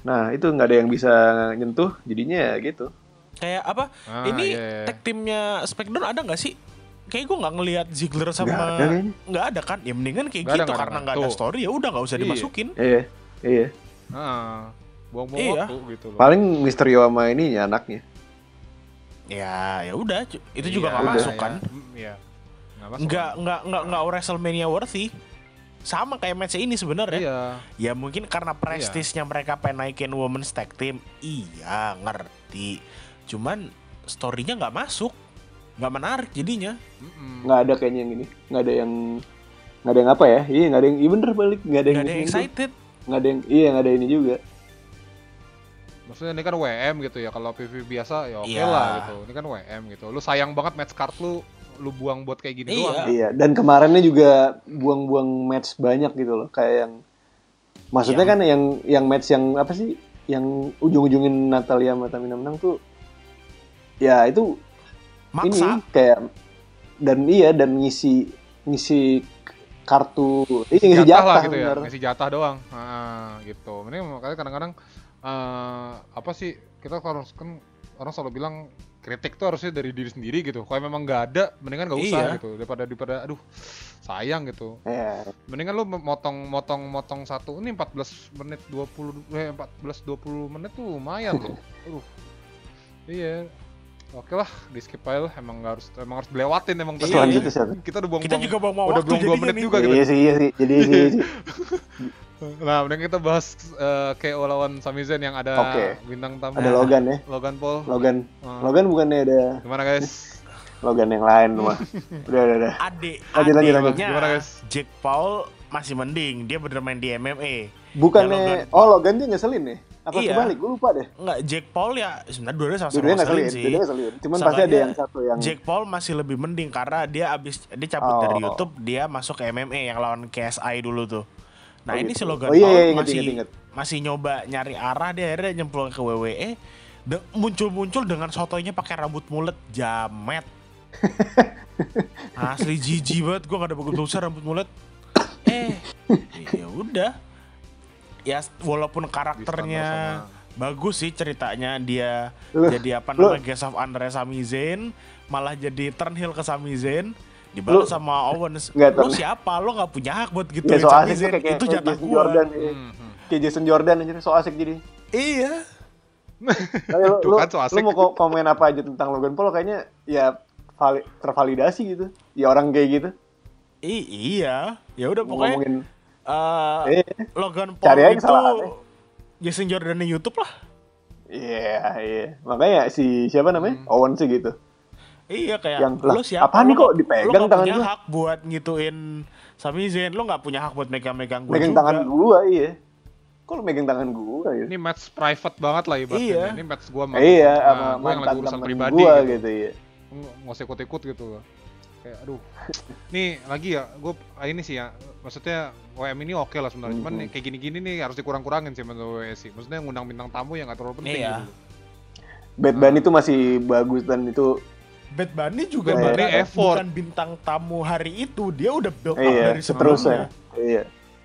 Nah, itu nggak ada yang bisa nyentuh, jadinya ya gitu. kayak apa? Ah, ini iya, iya. tag timnya Smackdown ada nggak sih? Kayak gue nggak ngelihat Ziggler sama Nggak ada kayaknya. nggak ada kan? Ya mendingan kayak ada, gitu ada, karena nggak ada. story ya udah nggak usah Iya. dimasukin. Iya. Iya. Heeh. Buang-buang Iya. waktu gitu loh. Paling Misterio sama ini ya anaknya. Ya ya udah itu juga Iya, nggak udah. masuk iya. kan? Iya. Nggak masuk. Nggak nggak nggak nggak WrestleMania worthy. Sama kayak match ini sebenarnya. Iya. Ya mungkin karena prestisnya mereka pengen naikin women's tag team. Iya ngerti. Cuman storynya nggak masuk, nggak menarik jadinya. Nggak ada kayaknya yang ini. Nggak ada yang nggak ada yang apa ya? Iya nggak ada yang iya bener balik nggak ada yang Nggak ada yang excited. Nggak ada yang iya nggak ada ini juga. Maksudnya ini kan WM gitu ya. Kalau PV biasa ya oke Iya. lah gitu. Ini kan WM gitu. Lu sayang banget match card lu lu buang buat kayak gini Iya. doang. Iya. Dan kemarinnya juga buang-buang match banyak gitu loh. Kayak yang maksudnya Yang- kan yang yang match yang apa sih? Yang ujung-ujungin Natalia sama Tamina menang tuh ya itu Maksa. ini kayak dan iya dan ngisi ngisi kartu ini ngisi jatah, jatah, lah gitu ya, bener. ngisi jatah doang. Ah, gitu. Ini makanya kadang-kadang eh, apa sih kita harus kan orang selalu bilang kritik tuh harusnya dari diri sendiri gitu. Kalau memang nggak ada, mendingan nggak usah Iya. gitu. Daripada daripada aduh sayang gitu. Ya, Mendingan lu motong motong motong satu ini 14 menit 20 eh 14 20 menit tuh lumayan loh. Aduh. Iya. Oke lah, di skip aja lah. Emang nggak harus emang harus dilewatin emang tadi. Selanjutnya siapa? Kita udah buang Kita juga mau udah belum dua menit nih. juga gitu. iya sih iya sih jadi iya sih Nah, mending kita bahas eh, KO lawan Sami Zayn yang ada Oke. bintang tamu ada Logan ya Logan Paul. Logan Ah. Logan bukannya ada Gimana guys? Logan yang lain mah udah udah udah Adik, Lanjut, lanjut, lanjut. Gimana, guys? Jack Paul masih mending, dia bener main di MMA. bukannya Ya, Logan. oh Logan dia ngeselin ya apa Iya. kebalik gue lupa deh Enggak, Jack Paul ya sebenarnya dua-duanya sama-sama dua-duanya ngeselin sih. ngeselin cuman pasti ada yang satu yang Jack Paul masih lebih mending karena dia abis dia cabut Oh. dari YouTube, dia masuk ke MMA yang lawan KSI dulu tuh. Nah Oh, ini gitu. si Logan Oh, iya, Paul iya, inget, masih inget, inget. masih nyoba nyari arah dia akhirnya nyemplung ke WWE. De- muncul-muncul dengan sotonya pakai rambut mulet jamet. Asli jijik banget gue gak ada bagus besar rambut mulet. Eh, ya udah. Ya walaupun karakternya bagus sih ceritanya dia Lu- jadi apa namanya guest of Andre Sami Zayn malah jadi turn heel ke Sami Zayn dibalas sama Owens. Nggak, lu siapa? Lu nggak punya hak buat gitu ya so Sami Zayn. kayak, itu kayak jatah Jason gua. Jordan. Hmm, hmm. kayak Jason Jordan aja so asik jadi. Iya. Kayak lu, lu, kan, so asik. lu mau ko- komen apa aja tentang Logan Paul? Kayaknya ya vali- tervalidasi gitu. Ya orang kayak gitu. I- iya. Ya udah mau pokoknya ngomongin eh, eh Logan Cari Paul aja itu. Jason Jordan di YouTube lah iya iya makanya si siapa namanya Hmm. Owen sih gitu Iya kayak Yang, lu siapa? apaan nih kok dipegang lu nggak tangan punya gua? hak buat ngituin Sami Zayn. Lu nggak punya hak buat megang-megang gue megang juga. tangan gua iya kok lu megang tangan gua ya Ini match private banget lah ibaratnya. Iya. Ini match gua sama iya nah, sama gua yang mantan lagi urusan pribadi gua gitu. gitu ya Nggak nggak usah ikut-ikut gitu loh. Kayak aduh. Nih lagi ya, gue ini sih ya. Maksudnya WM ini oke lah sebenarnya. Cuman Mhm. nih, kayak gini-gini nih harus dikurang-kurangin sih menurut WWE sih. Maksudnya ngundang bintang tamu yang gak terlalu penting Iya. gitu. Bad Bunny itu masih bagus dan itu Bad Bunny juga Bad Bunny bukan- effort. bukan bintang tamu hari itu. Dia udah build up iya dari seterusnya sebelumnya. iya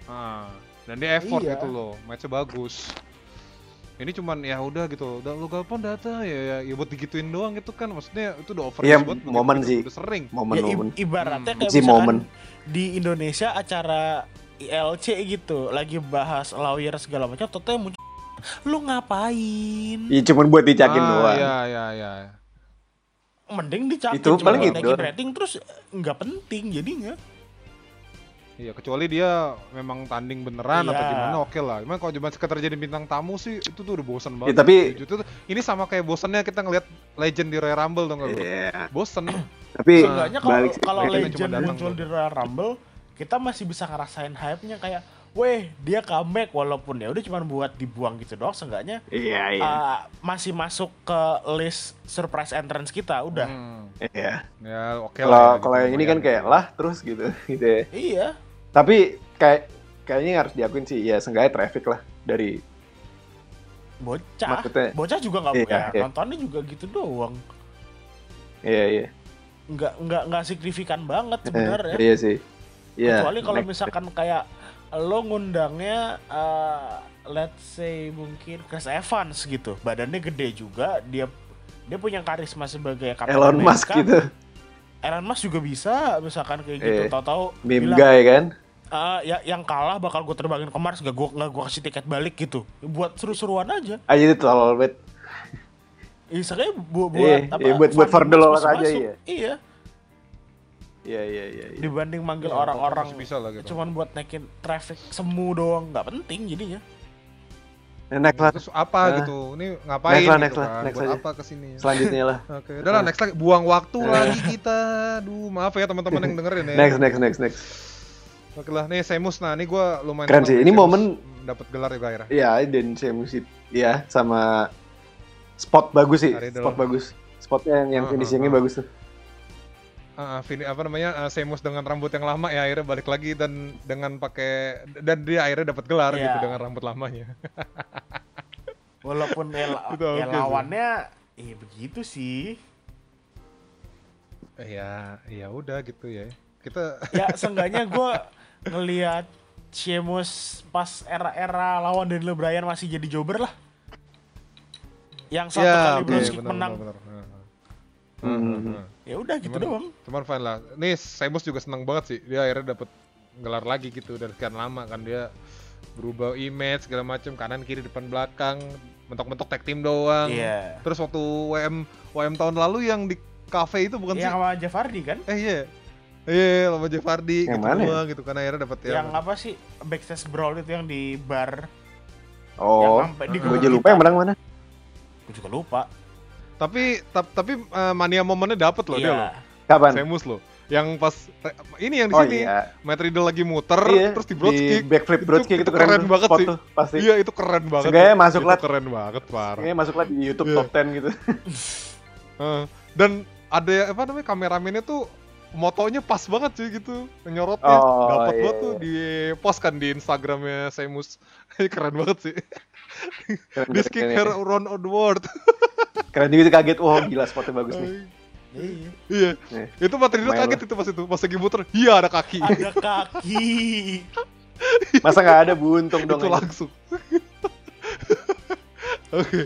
Nah, dan dia effort Iya. gitu loh. Matchnya bagus. Ini cuman ya udah gitu, udah lu gampang data ya, ya, ya buat digituin doang gitu kan, maksudnya itu udah over Iya, buat momen sih. udah sering. Ya, momen-momen i- ibaratnya Hmm. kayak Si misalkan momen. di Indonesia acara ILC gitu lagi bahas lawyer segala macam, yang muncul lu ngapain? Iya cuman buat dicakin ah, doang. Iya, iya, iya. Mending dicakin Itu paling gitu doang. rating terus nggak penting jadinya. Iya, kecuali dia memang tanding beneran atau Iya. gimana oke lah. Cuman kalau cuma sekedar jadi bintang tamu sih itu tuh udah bosan Ya, banget. tapi- Itu ini sama kayak bosannya kita ngeliat legend di Royal Rumble dong lu? Iya. Bosen. Tapi Seenggaknya kalau kalau legend datang muncul di Royal Rumble, kita masih bisa ngerasain hype-nya kayak weh dia comeback walaupun ya udah cuma buat dibuang gitu doang seenggaknya Iya, iya. uh, masih masuk ke list surprise entrance kita udah Hmm. Iya. Ya oke Kalau lah. ya, kalau gitu, yang ini kan kayak lah terus gitu gitu ya. iya Tapi kayak kayaknya harus diakuin sih ya seenggaknya traffic lah dari bocah Maksudnya- bocah juga nggak Iya, ya, iya. nontonnya juga gitu doang iya iya. nggak nggak nggak signifikan banget Eh, sebenarnya iya sih. Iya. kecuali kalau misalkan kayak lo ngundangnya uh, let's say mungkin Chris Evans gitu badannya gede juga dia dia punya karisma sebagai Captain Elon Musk gitu. Elon Musk juga bisa misalkan kayak gitu Eh, tahu-tahu Meme bilang guy kan. "Ah, ya yang kalah bakal gue terbangin ke Mars gak gue nggak gue kasih tiket balik gitu buat seru-seruan aja Aja itu tolol banget. Iya, bu- buat Iya, apa? iya, buat- buat for the aja, iya. Iya, Iya iya iya. iya. dibanding manggil orang-orang masih bisa lah gitu. cuman buat naikin traffic semu doang nggak penting jadinya. Nah, next lah. Terus apa Nah. gitu? Ini ngapain Next lah, gitu next lah, kan? next Buat aja. apa ke sini? Selanjutnya lah. Oke, udah lah next lagi. Buang waktu Eh. lagi kita. Aduh, maaf ya teman-teman yang dengerin ya. Next next next next. Oke lah, nih Semus. Nah, ini gue lumayan Keren sih. Ini Semus momen- dapat gelar juga akhirnya. Iya dan saya musik. Iya sama spot bagus sih. Hari Spot bagus. Spotnya yang, yang Ah, finishingnya ah, ah. bagus tuh. Ah, Vini- apa namanya uh, Semus dengan rambut yang lama ya akhirnya balik lagi dan dengan pakai dan dia akhirnya dapat gelar Iya. gitu dengan rambut lamanya. Walaupun ya, Itu ya oke sih. lawannya iya begitu sih. ya, ya udah gitu ya. Kita Ya seenggaknya gue ngelihat Sheamus pas era-era lawan Daniel Bryan masih jadi jobber lah. Yang satu ya, kali Kick benar, menang. benar, benar. Hmm. Hmm, hmm. Ya udah gitu Cuman- doang. Cuman fine lah. Nih Semus juga senang banget sih. Dia akhirnya dapat gelar lagi gitu dari sekian lama kan dia berubah image segala macam kanan kiri depan belakang mentok-mentok tag team doang. Iya. Terus waktu WM WM tahun lalu yang di cafe itu bukan Yang sih? sama Jeff Hardy kan? Eh iya. Iya, sama Jeff Hardy Yang gitu mana ya? gitu kan akhirnya dapat Yang apa sih backstage brawl itu yang di bar Oh. yang sampai di Gue lupa yang menang mana. Gue juga lupa. Tapi tap- tapi eh, mania momennya dapet loh dia loh. Iya. Kapan? Semus loh. Yang pas ini yang di Oh sini iya. Matt Riddle lagi muter Iya. terus di broadkick. backflip broadkick itu, keren, banget sih. tuh pasti. Iya itu keren banget. Seenggaknya masuk lah. keren banget parah. Kayaknya masuk lah di YouTube Iya. top 10 gitu. Heeh. dan ada apa namanya kameramennya tuh motonya pas banget sih gitu nyorotnya Oh, dapat iya, banget tuh iya. di post kan di Instagramnya Semus keren banget sih Keren, this keren, kick keren, her around the world keren juga kaget. Wah gila spotnya bagus nih. Iya. iya Iya. itu materi Lumayan kaget itu pas itu pas lagi muter iya ada kaki Ada kaki. Masa nggak ada buntung dong. itu anjing. langsung oke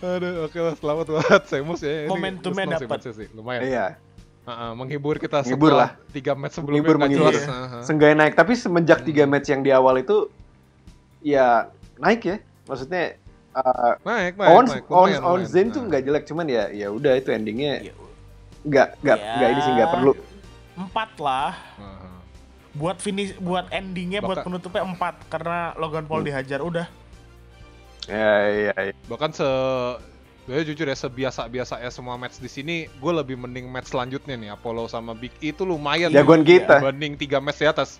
ada oke lah selamat buat Semus ya Ini Momentumnya sih lumayan Iya. Heeh, menghibur kita Menghibur setelah lah. tiga match sebelumnya Menghibur, menghibur. jelas. Heeh. Seenggaknya naik. Tapi semenjak Hmm. tiga match yang di awal itu, ya naik ya. Maksudnya uh, naik naik on naik on lumayan. Zayn tuh nggak jelek, cuman ya ya udah itu endingnya Ya, nggak nggak Ya. nggak ini sih nggak perlu. Empat lah. Heeh. Buat finish, buat endingnya, buat Bakal- penutupnya empat karena Logan Paul Hmm. dihajar udah. Ya ya. ya. bahkan se gue jujur ya sebiasa biasa ya semua match di sini gue lebih mending match selanjutnya nih Apollo sama Big E itu lumayan Jagoan tuh, kita. dibanding tiga match di atas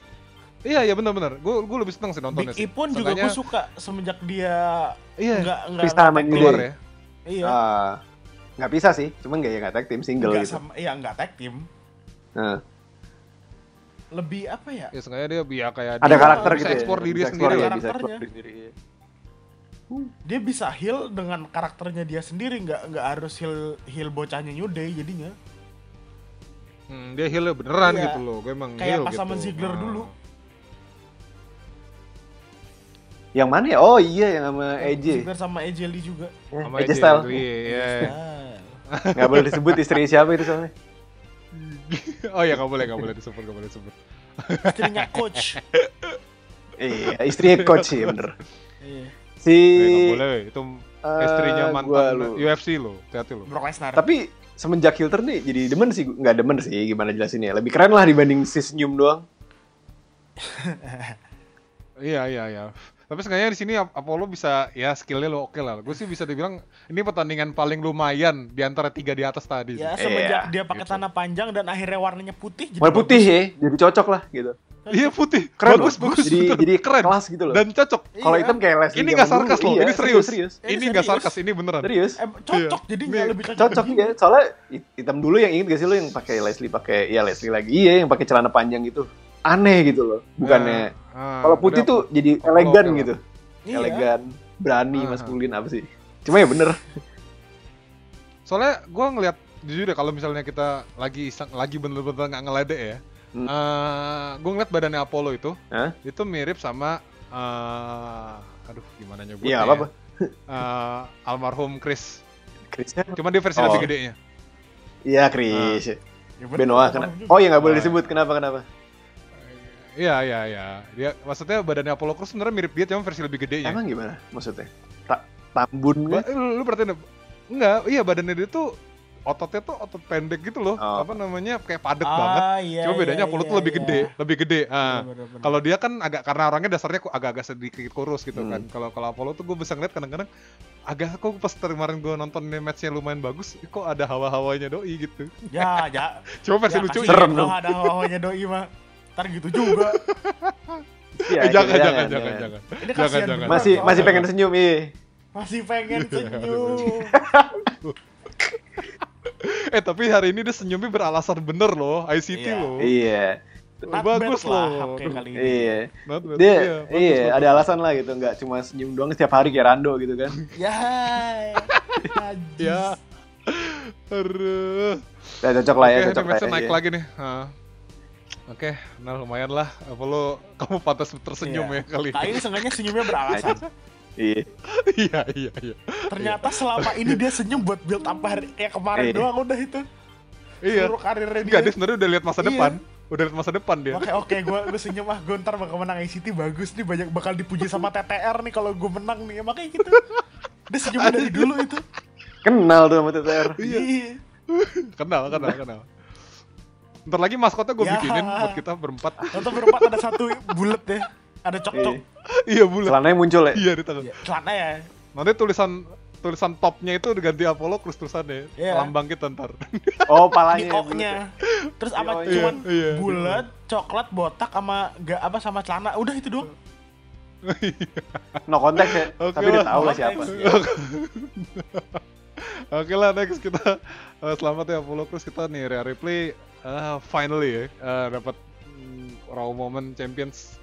iya iya benar-benar gue gue lebih seneng sih nontonnya Big E sih pun juga gue suka semenjak dia iya nggak nggak sama keluar team. ya Iya. Ah, nggak bisa sih, cuman nggak ya nggak tag team single Nggak gitu. sama, iya nggak tag team. Nah, Lebih apa ya? ya sengaja dia biar kayak ada dia karakter bisa gitu ya. ekspor diri bisa sendiri lah ya, bisa diri sendiri. Iya. Dia bisa heal dengan karakternya dia sendiri, nggak nggak harus heal heal bocahnya New Day jadinya. Hmm, dia heal beneran Iya. gitu loh gue emang Kayak heal pas gitu sama Ziggler Nah. dulu. Yang mana ya? Oh iya yang sama AJ. Ziggler sama AJ Lee juga. Eh, sama AJ AJ Style. iya iya. Ah. Nggak boleh disebut istri siapa itu soalnya. oh ya nggak boleh nggak boleh disebut nggak boleh disebut Istrinya coach. Iya, istrinya coach sih bener. Iya. Si Eh, nggak boleh itu eh, istrinya mantan lu- UFC loh hati-hati loh Brock Lesnar. Tapi semenjak Hilter nih jadi demen sih, nggak demen sih gimana jelasinnya. Lebih keren lah dibanding si senyum doang. Iya iya iya. Tapi sebenarnya di sini Ap- Apollo bisa ya skillnya lo oke lah. Gue sih bisa dibilang ini pertandingan paling lumayan di antara tiga di atas tadi. ya semenjak Iya, dia pakai gitu. tanah panjang dan akhirnya warnanya putih. jadi Warna putih ya, jadi cocok lah gitu. Iya putih. Keren bagus, loh. bagus. Jadi bener. jadi keren. kelas gitu loh. Dan cocok. Kalau Iya. hitam kayak Leslie Ini nggak sarkas dulu. loh, Iya, ini serius. serius. Ini Ini nggak sarkas, ini beneran. Serius. Eh, cocok Iya. Nih, lebih cocok. Cocok ya. Soalnya hit- hitam dulu yang inget gak sih lo yang pakai Leslie pakai ya Leslie lagi iya yang pakai celana panjang gitu. Aneh gitu loh. Bukannya Ah, kalau putih udah. tuh jadi Kalau elegan gitu. Iya. Elegan, berani, Ah. maskulin apa sih? Cuma ya bener. Soalnya gue ngeliat jujur ya kalau misalnya kita lagi iseng, lagi bener-bener nggak ngeledek ya, Hmm. gue ngeliat badannya Apollo itu, Hah? itu mirip sama, eh, aduh gimana nyebutnya? Iya, ya? apa-apa. Eh, almarhum Chris. Chrisnya? Cuma dia versi Oh. lebih gedenya. Iya, Chris. Ya, bener. Benoa kena. Oh ya nggak boleh Ah. disebut. Kenapa kenapa? Iya iya iya. Dia maksudnya badannya Apollo Crews sebenarnya mirip dia cuma versi lebih gedenya. Emang gimana maksudnya? Ta tambun nggak? lu, lu perhatiin deh. enggak, iya badannya dia tuh ototnya tuh otot pendek gitu loh. Oh. Apa namanya? kayak padat Ah, banget. iya, Cuma bedanya iya, Apollo iya, tuh lebih iya. gede, lebih gede. Ah. Kalau dia kan agak karena orangnya dasarnya kok agak-agak sedikit kurus gitu Hmm. kan. Kalau kalau Apollo tuh gue bisa ngeliat kadang-kadang agak kok pas kemarin gue nonton matchnya lumayan bagus, kok ada hawa-hawanya doi gitu. Ya, ya. Cuma versi ya, lucu Serem dong ada hawanya doi mah. Ntar gitu juga. Iya, Eh, jangan, jangan, jangan, jangan. Ini Jangan, kasihan jangan. beneran Masih masih pengen senyum iya. masih pengen senyum. Eh tapi hari ini dia senyumnya beralasan bener loh, ICT Iya. loh. Iya. Not bagus loh. oke kali ini. Iya. Not bad. Dia bagus, iya, bagus. ada alasan lah gitu, nggak cuma senyum doang setiap hari kayak Rando gitu kan. Ya. Ya. Aduh. Ya cocok lah ya, ini cocok lah. ya, naik iya. lagi nih. Oke, nah lumayan lah. Apa lo kamu pantas tersenyum Iya. ya kali. Kali ini sengaja senyumnya beralasan. Iya. iya, iya, iya. Ternyata selama ini dia senyum buat build up hari kayak kemarin Iya. doang udah itu. Iya. Seluruh karirnya dia. Enggak, dia sebenarnya udah lihat masa Iya. depan. Udah lihat masa depan dia. Oke oke gue gue senyum ah gue ntar bakal menang ICT bagus nih banyak bakal dipuji sama TTR nih kalau gue menang nih makanya gitu dia senyum dari dulu itu Kenal tuh sama TTR. iya Kenal, kenal, kenal. Ntar lagi maskotnya gue Ya. bikinin buat kita berempat. Nonton berempat ada satu bulat ya ada cok cok Iya. iya, bulan. Celananya muncul ya. Iya, di tangan. celana ya Nanti tulisan tulisan topnya itu diganti Apollo terus tulisannya Iya. lambang kita ntar. Oh, palanya. koknya terus sama Iya, cuman iya, iya. bulat coklat botak sama gak apa sama celana udah itu doang No konteks ya. Oke Tapi udah lah. tahu lah siapa. Oke lah next kita eh, selamat ya Apollo Crews kita nih Rhea Ripley eh, finally ya eh, dapat mm, raw moment champions.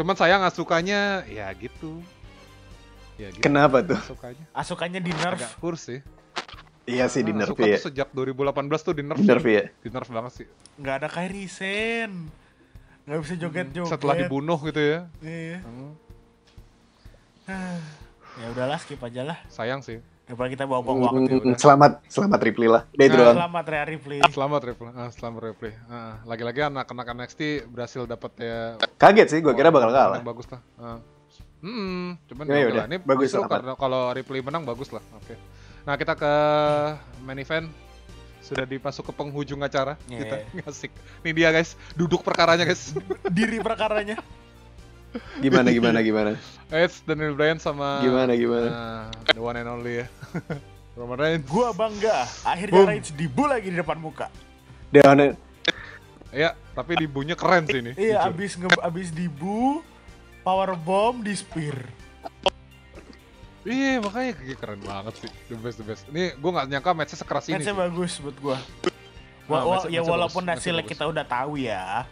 Cuman saya nggak sukanya ya gitu. Ya gitu. Kenapa tuh? Nggak Sukanya asukannya di nerf agak kurus sih. Iya sih di Ah, nerf ya. tuh sejak 2018 tuh di nerf. Di nerf ya. Di nerf banget sih. nggak ada Kairi Sen nggak bisa joget joget Setelah dibunuh gitu ya. iya. Hmm, ya udahlah skip aja lah sayang sih. Daripada kita bawa buang waktu ya udah. Selamat, selamat Ripley lah. Nah, doang. selamat Rhea Ripley Selamat Ripley. Ah, selamat Ripley. Ah, lagi-lagi anak-anak NXT berhasil dapat ya Kaget sih, gue kira bakal kalah. Yang bagus lah. Ah. Hmm, cuman Ya ya udah, udah. Ini bagus lah, karena kalau Ripley menang bagus lah. Oke. Nah kita ke main event sudah dipasuk ke penghujung acara Yeah. kita ngasik. Ini dia guys, duduk perkaranya guys. diri perkaranya Gimana, gimana, gimana? Edge Daniel Bryan sama Gimana, gimana? Nah, the one and only ya. Roman Reigns. gua bangga akhirnya Boom. Reigns dibu lagi di depan muka Dewan Ya, tapi dibunya keren sih ini. iya jujur. abis nge abis dibu power bomb di spear Iya, makanya kayak keren banget sih. The best, the best. Ini gue nggak nyangka matchnya sekeras ini. matchnya sih. bagus buat gua Ah, Wa- wa- matchnya- ya walaupun hasilnya kita udah tahu ya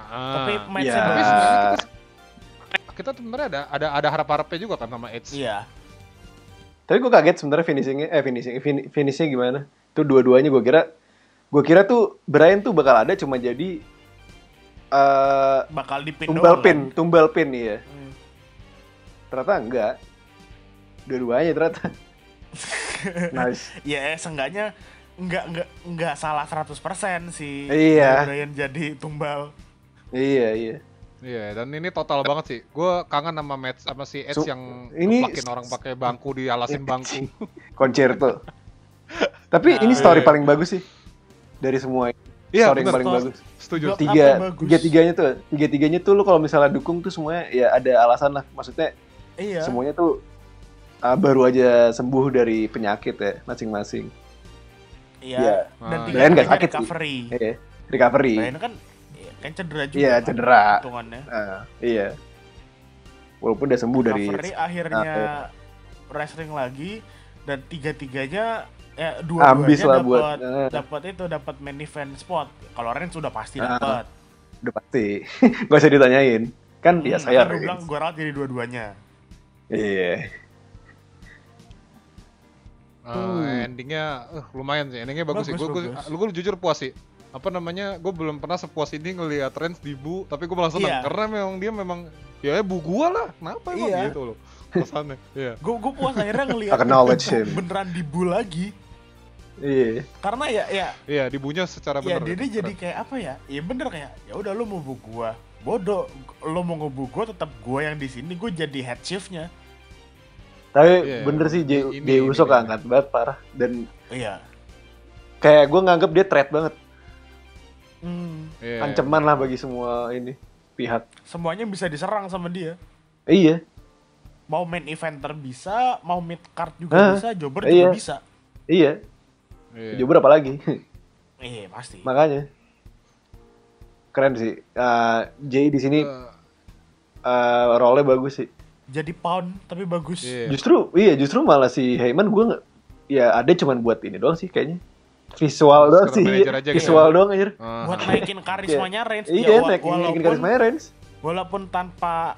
Ah. tapi matchnya Ya. Tapi bagus sebenarnya kita, kita sebenarnya ada ada ada harap-harapnya juga kan sama Edge. iya Tapi gue kaget sebenarnya finishingnya, eh finishing, fin- finishnya gimana? Tuh dua-duanya gue kira, gue kira tuh Brian tuh bakal ada cuma jadi eh bakal dipin tumbal doang, pin, kan? tumbal pin iya. Hmm. Ternyata enggak. Dua-duanya ternyata. nice. ya seenggaknya nggak nggak nggak salah 100% sih Iya. Brian jadi tumbal Iya iya. Iya, dan ini total banget sih. Gue kangen sama match sama si Edge So, yang ini- ngeplakin orang pakai bangku dialasin bangku. Concerto. Tapi ini story iya. paling bagus sih dari semua. Iya, story yang paling bagus. Setuju. Tiga, tiga tiganya tuh, tiga tiganya tuh lu kalau misalnya dukung tuh semuanya ya ada alasan lah. Maksudnya iya semuanya tuh ah, baru aja sembuh dari penyakit ya masing-masing. iya Iya. dan Ah, tiga nggak tiganya sakit sih. recovery Iya, recovery. Brian kan kan cedera juga. Iya, kan, cedera. hitungannya. Nah, iya. Walaupun udah sembuh dari Recovery akhirnya Nah, wrestling lagi dan tiga-tiganya eh Ambis dua-duanya lah buat- dapat eh. dapat itu dapat main event spot. Kalau Reigns sudah pasti Ah, dapat. udah pasti. Gak usah ditanyain. Kan ya Hmm, saya gue bilang gue rawat jadi dua-duanya. Iya. Eh, Hmm. endingnya eh, lumayan sih endingnya bagus, sih Bagus, gue bagus. lu gue jujur puas sih apa namanya gue belum pernah sepuas ini ngelihat Reigns di bu tapi gue malah seneng Iya. karena memang dia memang ya bu gua lah kenapa emang Iya. gitu loh kesannya iya Gue gue puas akhirnya ngelihat Acknowledge him. beneran dibu lagi. Iya. Karena ya ya iya dibunya secara ya bener dia gitu. jadi kayak apa ya? Ya bener kayak ya udah lu mau bu gua. Bodoh, lo mau ngebu gua tetap gua yang di sini gue jadi head chiefnya. Tapi Iya, bener sih ini- Uso dia. keangkat banget parah dan Iya. kayak gue nganggep dia threat banget. Hmm, Iya. Ancaman lah bagi semua ini pihak. semuanya bisa diserang sama dia. Iya. Mau main eventer bisa, mau mid card juga Hah? bisa, jobber Iya. juga bisa. Iya. Iya. Jujur apa lagi? Iya pasti. Makanya. Keren sih. Uh, Jay di sini Eh, uh, role-nya bagus sih. Jadi pound tapi bagus. iya. Justru iya justru malah si Heyman gue nggak ya ada cuman buat ini doang sih kayaknya. Visual doang sih. aja gitu Visual ya. doang anjir. Ah. Buat naikin karismanya Reigns. Iya, ya, naikin, karismanya Reigns. walaupun tanpa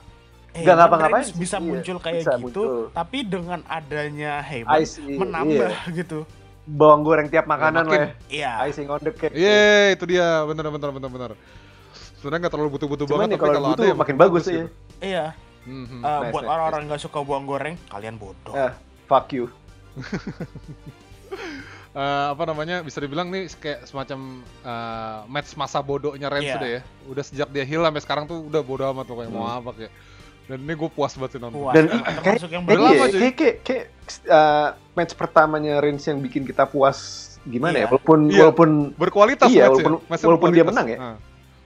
Nggak ngapa-ngapain Reigns sih, bisa iya, muncul kayak bisa gitu, muncul. tapi dengan adanya Heyman Ice, i- menambah iya. gitu. Bawang goreng tiap makanan lah. ya. Iya. Icing on the cake. Iya, itu dia, bener bener bener bener. Sebenarnya nggak terlalu butuh-butuh Cuman banget, ya tapi kalau kalau ada butuh ya makin bagus ya. Iya. Mhm. Eh, Nice, buat nice, orang-orang nggak suka buang goreng, kalian bodoh. Ah, fuck you. Eh, apa namanya bisa dibilang nih kayak semacam eh, match masa bodohnya Reigns Iya. udah ya. Udah sejak dia heal sampai sekarang tuh udah bodoh amat pokoknya mau Hmm. apa kayak. Dan ini gue puas banget sih nonton. Puas. Dan Wah, kayak termasuk yang kayak, kayak, kayak, kayak, kayak, uh, match pertamanya Reigns yang bikin kita puas gimana Iya. ya? Walaupun Iya. walaupun Berkualitas Iya, match walaupun- Match-nya walaupun dia menang ya. Ah.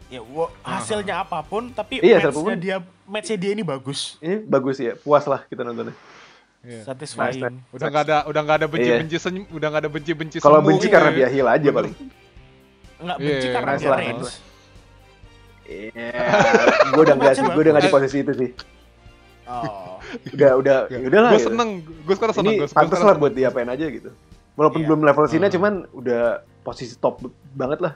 Ya, hasilnya apa pun, tapi Iya, matchnya dia matchnya dia ini bagus, ini bagus ya, puas lah kita nontonnya. Iya. satisfying. Nice, Udah nggak ada udah nggak ada benci-benci Iya. senyum, udah nggak ada benci-benci Kalau benci karena dia heal aja Bener. paling. Nggak Iya, benci karena nice dia nice Iya, gue udah nggak sih, gue udah nggak di posisi itu sih. Oh. Udah, udah, ya udahlah. Gue gitu. seneng, gue sekarang seneng. Ini Gua- gua pantas lah buat diapain aja gitu. Walaupun Iya. belum level Cina, Ah. cuman udah posisi top banget lah.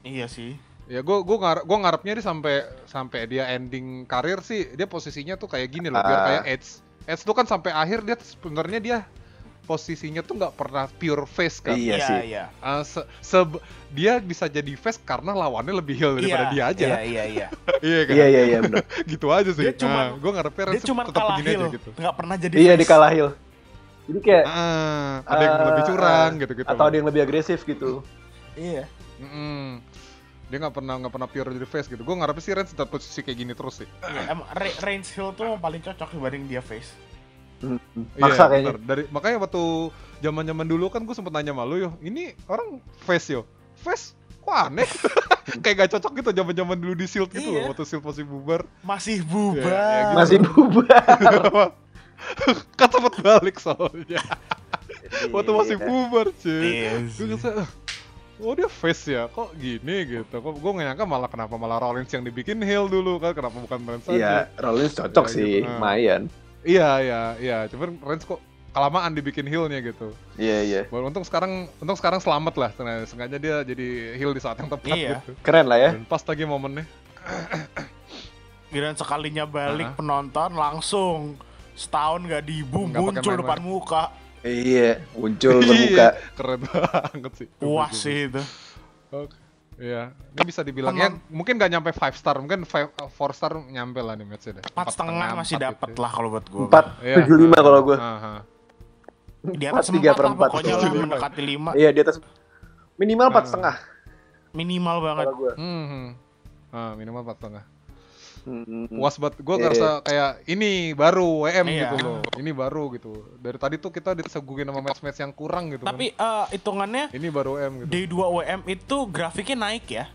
Iya sih. Ya gue gue ngarep gue ngarepnya dia sampai sampai dia ending karir sih dia posisinya tuh kayak gini loh biar Ah. kayak Edge. Edge tuh kan sampai akhir dia sebenarnya dia posisinya tuh nggak pernah pure face kan. Iya sih. iya. Ah, se- se- dia bisa jadi face karena lawannya lebih heal daripada Iya, dia aja. Iya, iya, iya. Iya kan? Iya, iya, iya benar. gitu aja sih. Dia cuman- gue ngarepnya Dia cuma tetap kalah begini aja heal, gitu. nggak pernah jadi Iya, face. di kalah heal. Jadi kayak Ah, ada yang eh, lebih curang eh, gitu-gitu. Atau ada yang lebih agresif gitu. Iya. Mm-mm. Dia nggak pernah nggak pernah pure jadi face gitu. Gue ngarepnya sih Reigns tetap posisi kayak gini terus sih. Iya, emang Re- Reigns Hill tuh yang paling cocok dibanding dia face. Hmm, Iya, Maksa kayaknya. bener. Dari makanya waktu zaman-zaman dulu kan gue sempet nanya sama lu yo, ini orang face yo. Face kok aneh? Kayak gak cocok gitu zaman-zaman dulu di Shield gitu Iya. loh, waktu Shield masih bubar. Masih Iya, bubar. iya, gitu. Masih bubar. sempet balik soalnya. waktu masih Iya. bubar cuy. Iya Gue sih. Oh dia face ya, kok gini gitu. Kok gue gak nyangka malah kenapa malah Rollins yang dibikin heel dulu kan, kenapa bukan Reigns Iya, aja. Rollins cocok Iya, sih, gitu. Ah. lumayan. Iya, iya, iya. Cuman Reigns kok kelamaan dibikin heelnya gitu. Iya, iya. Baru untung sekarang untung sekarang selamat lah. Sengaja, sengaja dia jadi heal di saat yang tepat Iya. gitu. Keren lah ya. Dan pas lagi momennya. Kirain sekalinya balik Hah? penonton langsung setahun gak dibu muncul depan muka. Iya, muncul bermuka. Iya, Keren banget sih. Bagus, sih itu. Oke. Iya, ini bisa dibilang ya mungkin gak nyampe 5 star, mungkin 5 4 star nyampe lah nih matchnya deh. Empat setengah masih dapat gitu. lah kalau buat gue. Empat Iya, tujuh lima ah, kalau gue. ah. Di atas Empat, tiga empat per lah empat. pokoknya lah mendekati lima. Iya, di atas minimal empat Ah. setengah Minimal banget. kalau gue. Hmm, hmm. Ah, minimal 4 setengah. Hmm. puas banget gue Iya, ngerasa kayak ini baru WM Iya. gitu loh ini baru gitu dari tadi tuh kita disuguhin sama match-match yang kurang gitu Tapi eh, hitungannya kan. ini baru WM gitu Day 2 WM itu grafiknya naik ya.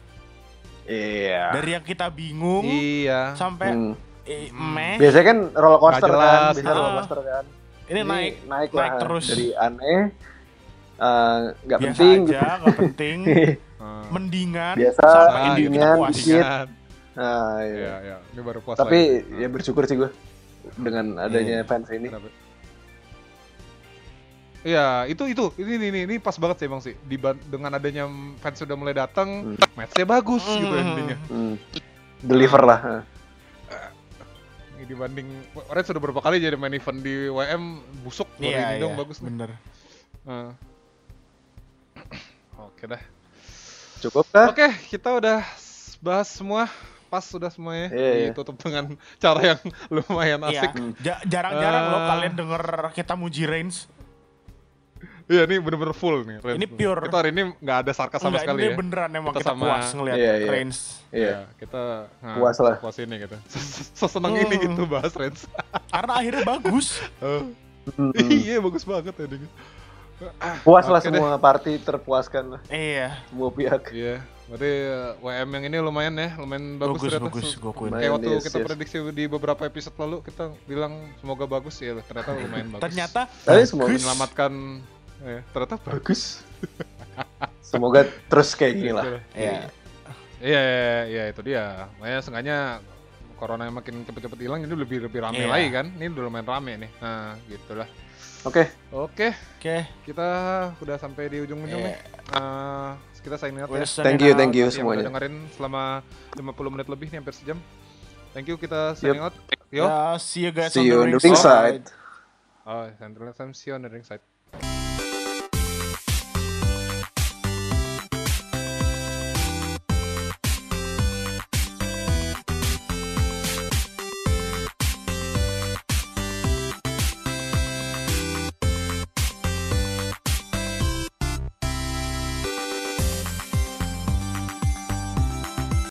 Iya. Dari yang kita bingung iya sampai Hmm. eh, Hmm. meh Biasanya kan roller coaster kan, biasanya Ah. roller coaster kan. ini naik naik, naik lah. terus. Dari aneh, eh, nggak biasa penting, aja, nggak penting. gitu. Ah. mendingan Biasa, Ah, gitu. kita mendingan, dikit. Nah, Iya, iya. iya. Ini baru puas Tapi lagi. ya bersyukur sih gue dengan adanya Iya. fans ini. Iya, itu itu ini ini ini, pas banget sih Bang sih. Diban- dengan adanya fans sudah mulai datang, Hmm. matchnya bagus gitu Hmm. intinya. Hmm. Deliver lah. Ini dibanding Red sudah berapa kali jadi main event di WM busuk Iya, ini iya, dong bagus nih. bener. Ah. Oke dah. Cukup kah? Oke, kita udah bahas semua. Pas sudah semuanya Iya, iya. ditutup dengan cara yang lumayan Iya, asik. Ja- jarang-jarang loh Ah. kalian denger kita muji Reigns. Iya, ini bener-bener full nih. Reigns. Ini pure. Kita hari ini nggak ada sarkas sama Enggak, sekali ini ya. beneran emang Kita kita, sama- puas ngeliat Iya, iya. Reigns. Iya. Ya, kita nah, Puas lah. Puas ini gitu. Seseneng ini Hmm. gitu bahas Reigns. Karena akhirnya bagus. Eh, Hmm. Iya, bagus banget ya ini. Puas lah Oke deh. semua party terpuaskan lah iya, semua pihak. Iya, berarti eh, WM yang ini lumayan ya, lumayan bagus, bagus ternyata. bagus. Kayak waktu Yes, kita yes. prediksi di beberapa episode lalu kita bilang semoga bagus ya, ternyata lumayan bagus. Ternyata Tapi semoga bagus. menyelamatkan eh, ternyata bagus. bagus. Semoga terus kayak gini lah. Iya. Iya, iya, iya, itu dia. Makanya seenggaknya corona yang makin cepet-cepet hilang ini lebih lebih rame Iya. lagi kan. Ini udah lumayan rame nih. Nah, gitulah. Oke, Oke, Oke. kita udah sampai di ujung-ujung nih. Eh, kita signing out ya. thank you, thank you Yang udah semuanya. dengerin selama 50 menit lebih nih hampir sejam. Thank you kita signing out. Yo. Ya, see you guys See on you the on the ringside. Oh, Central FM see you on the ringside.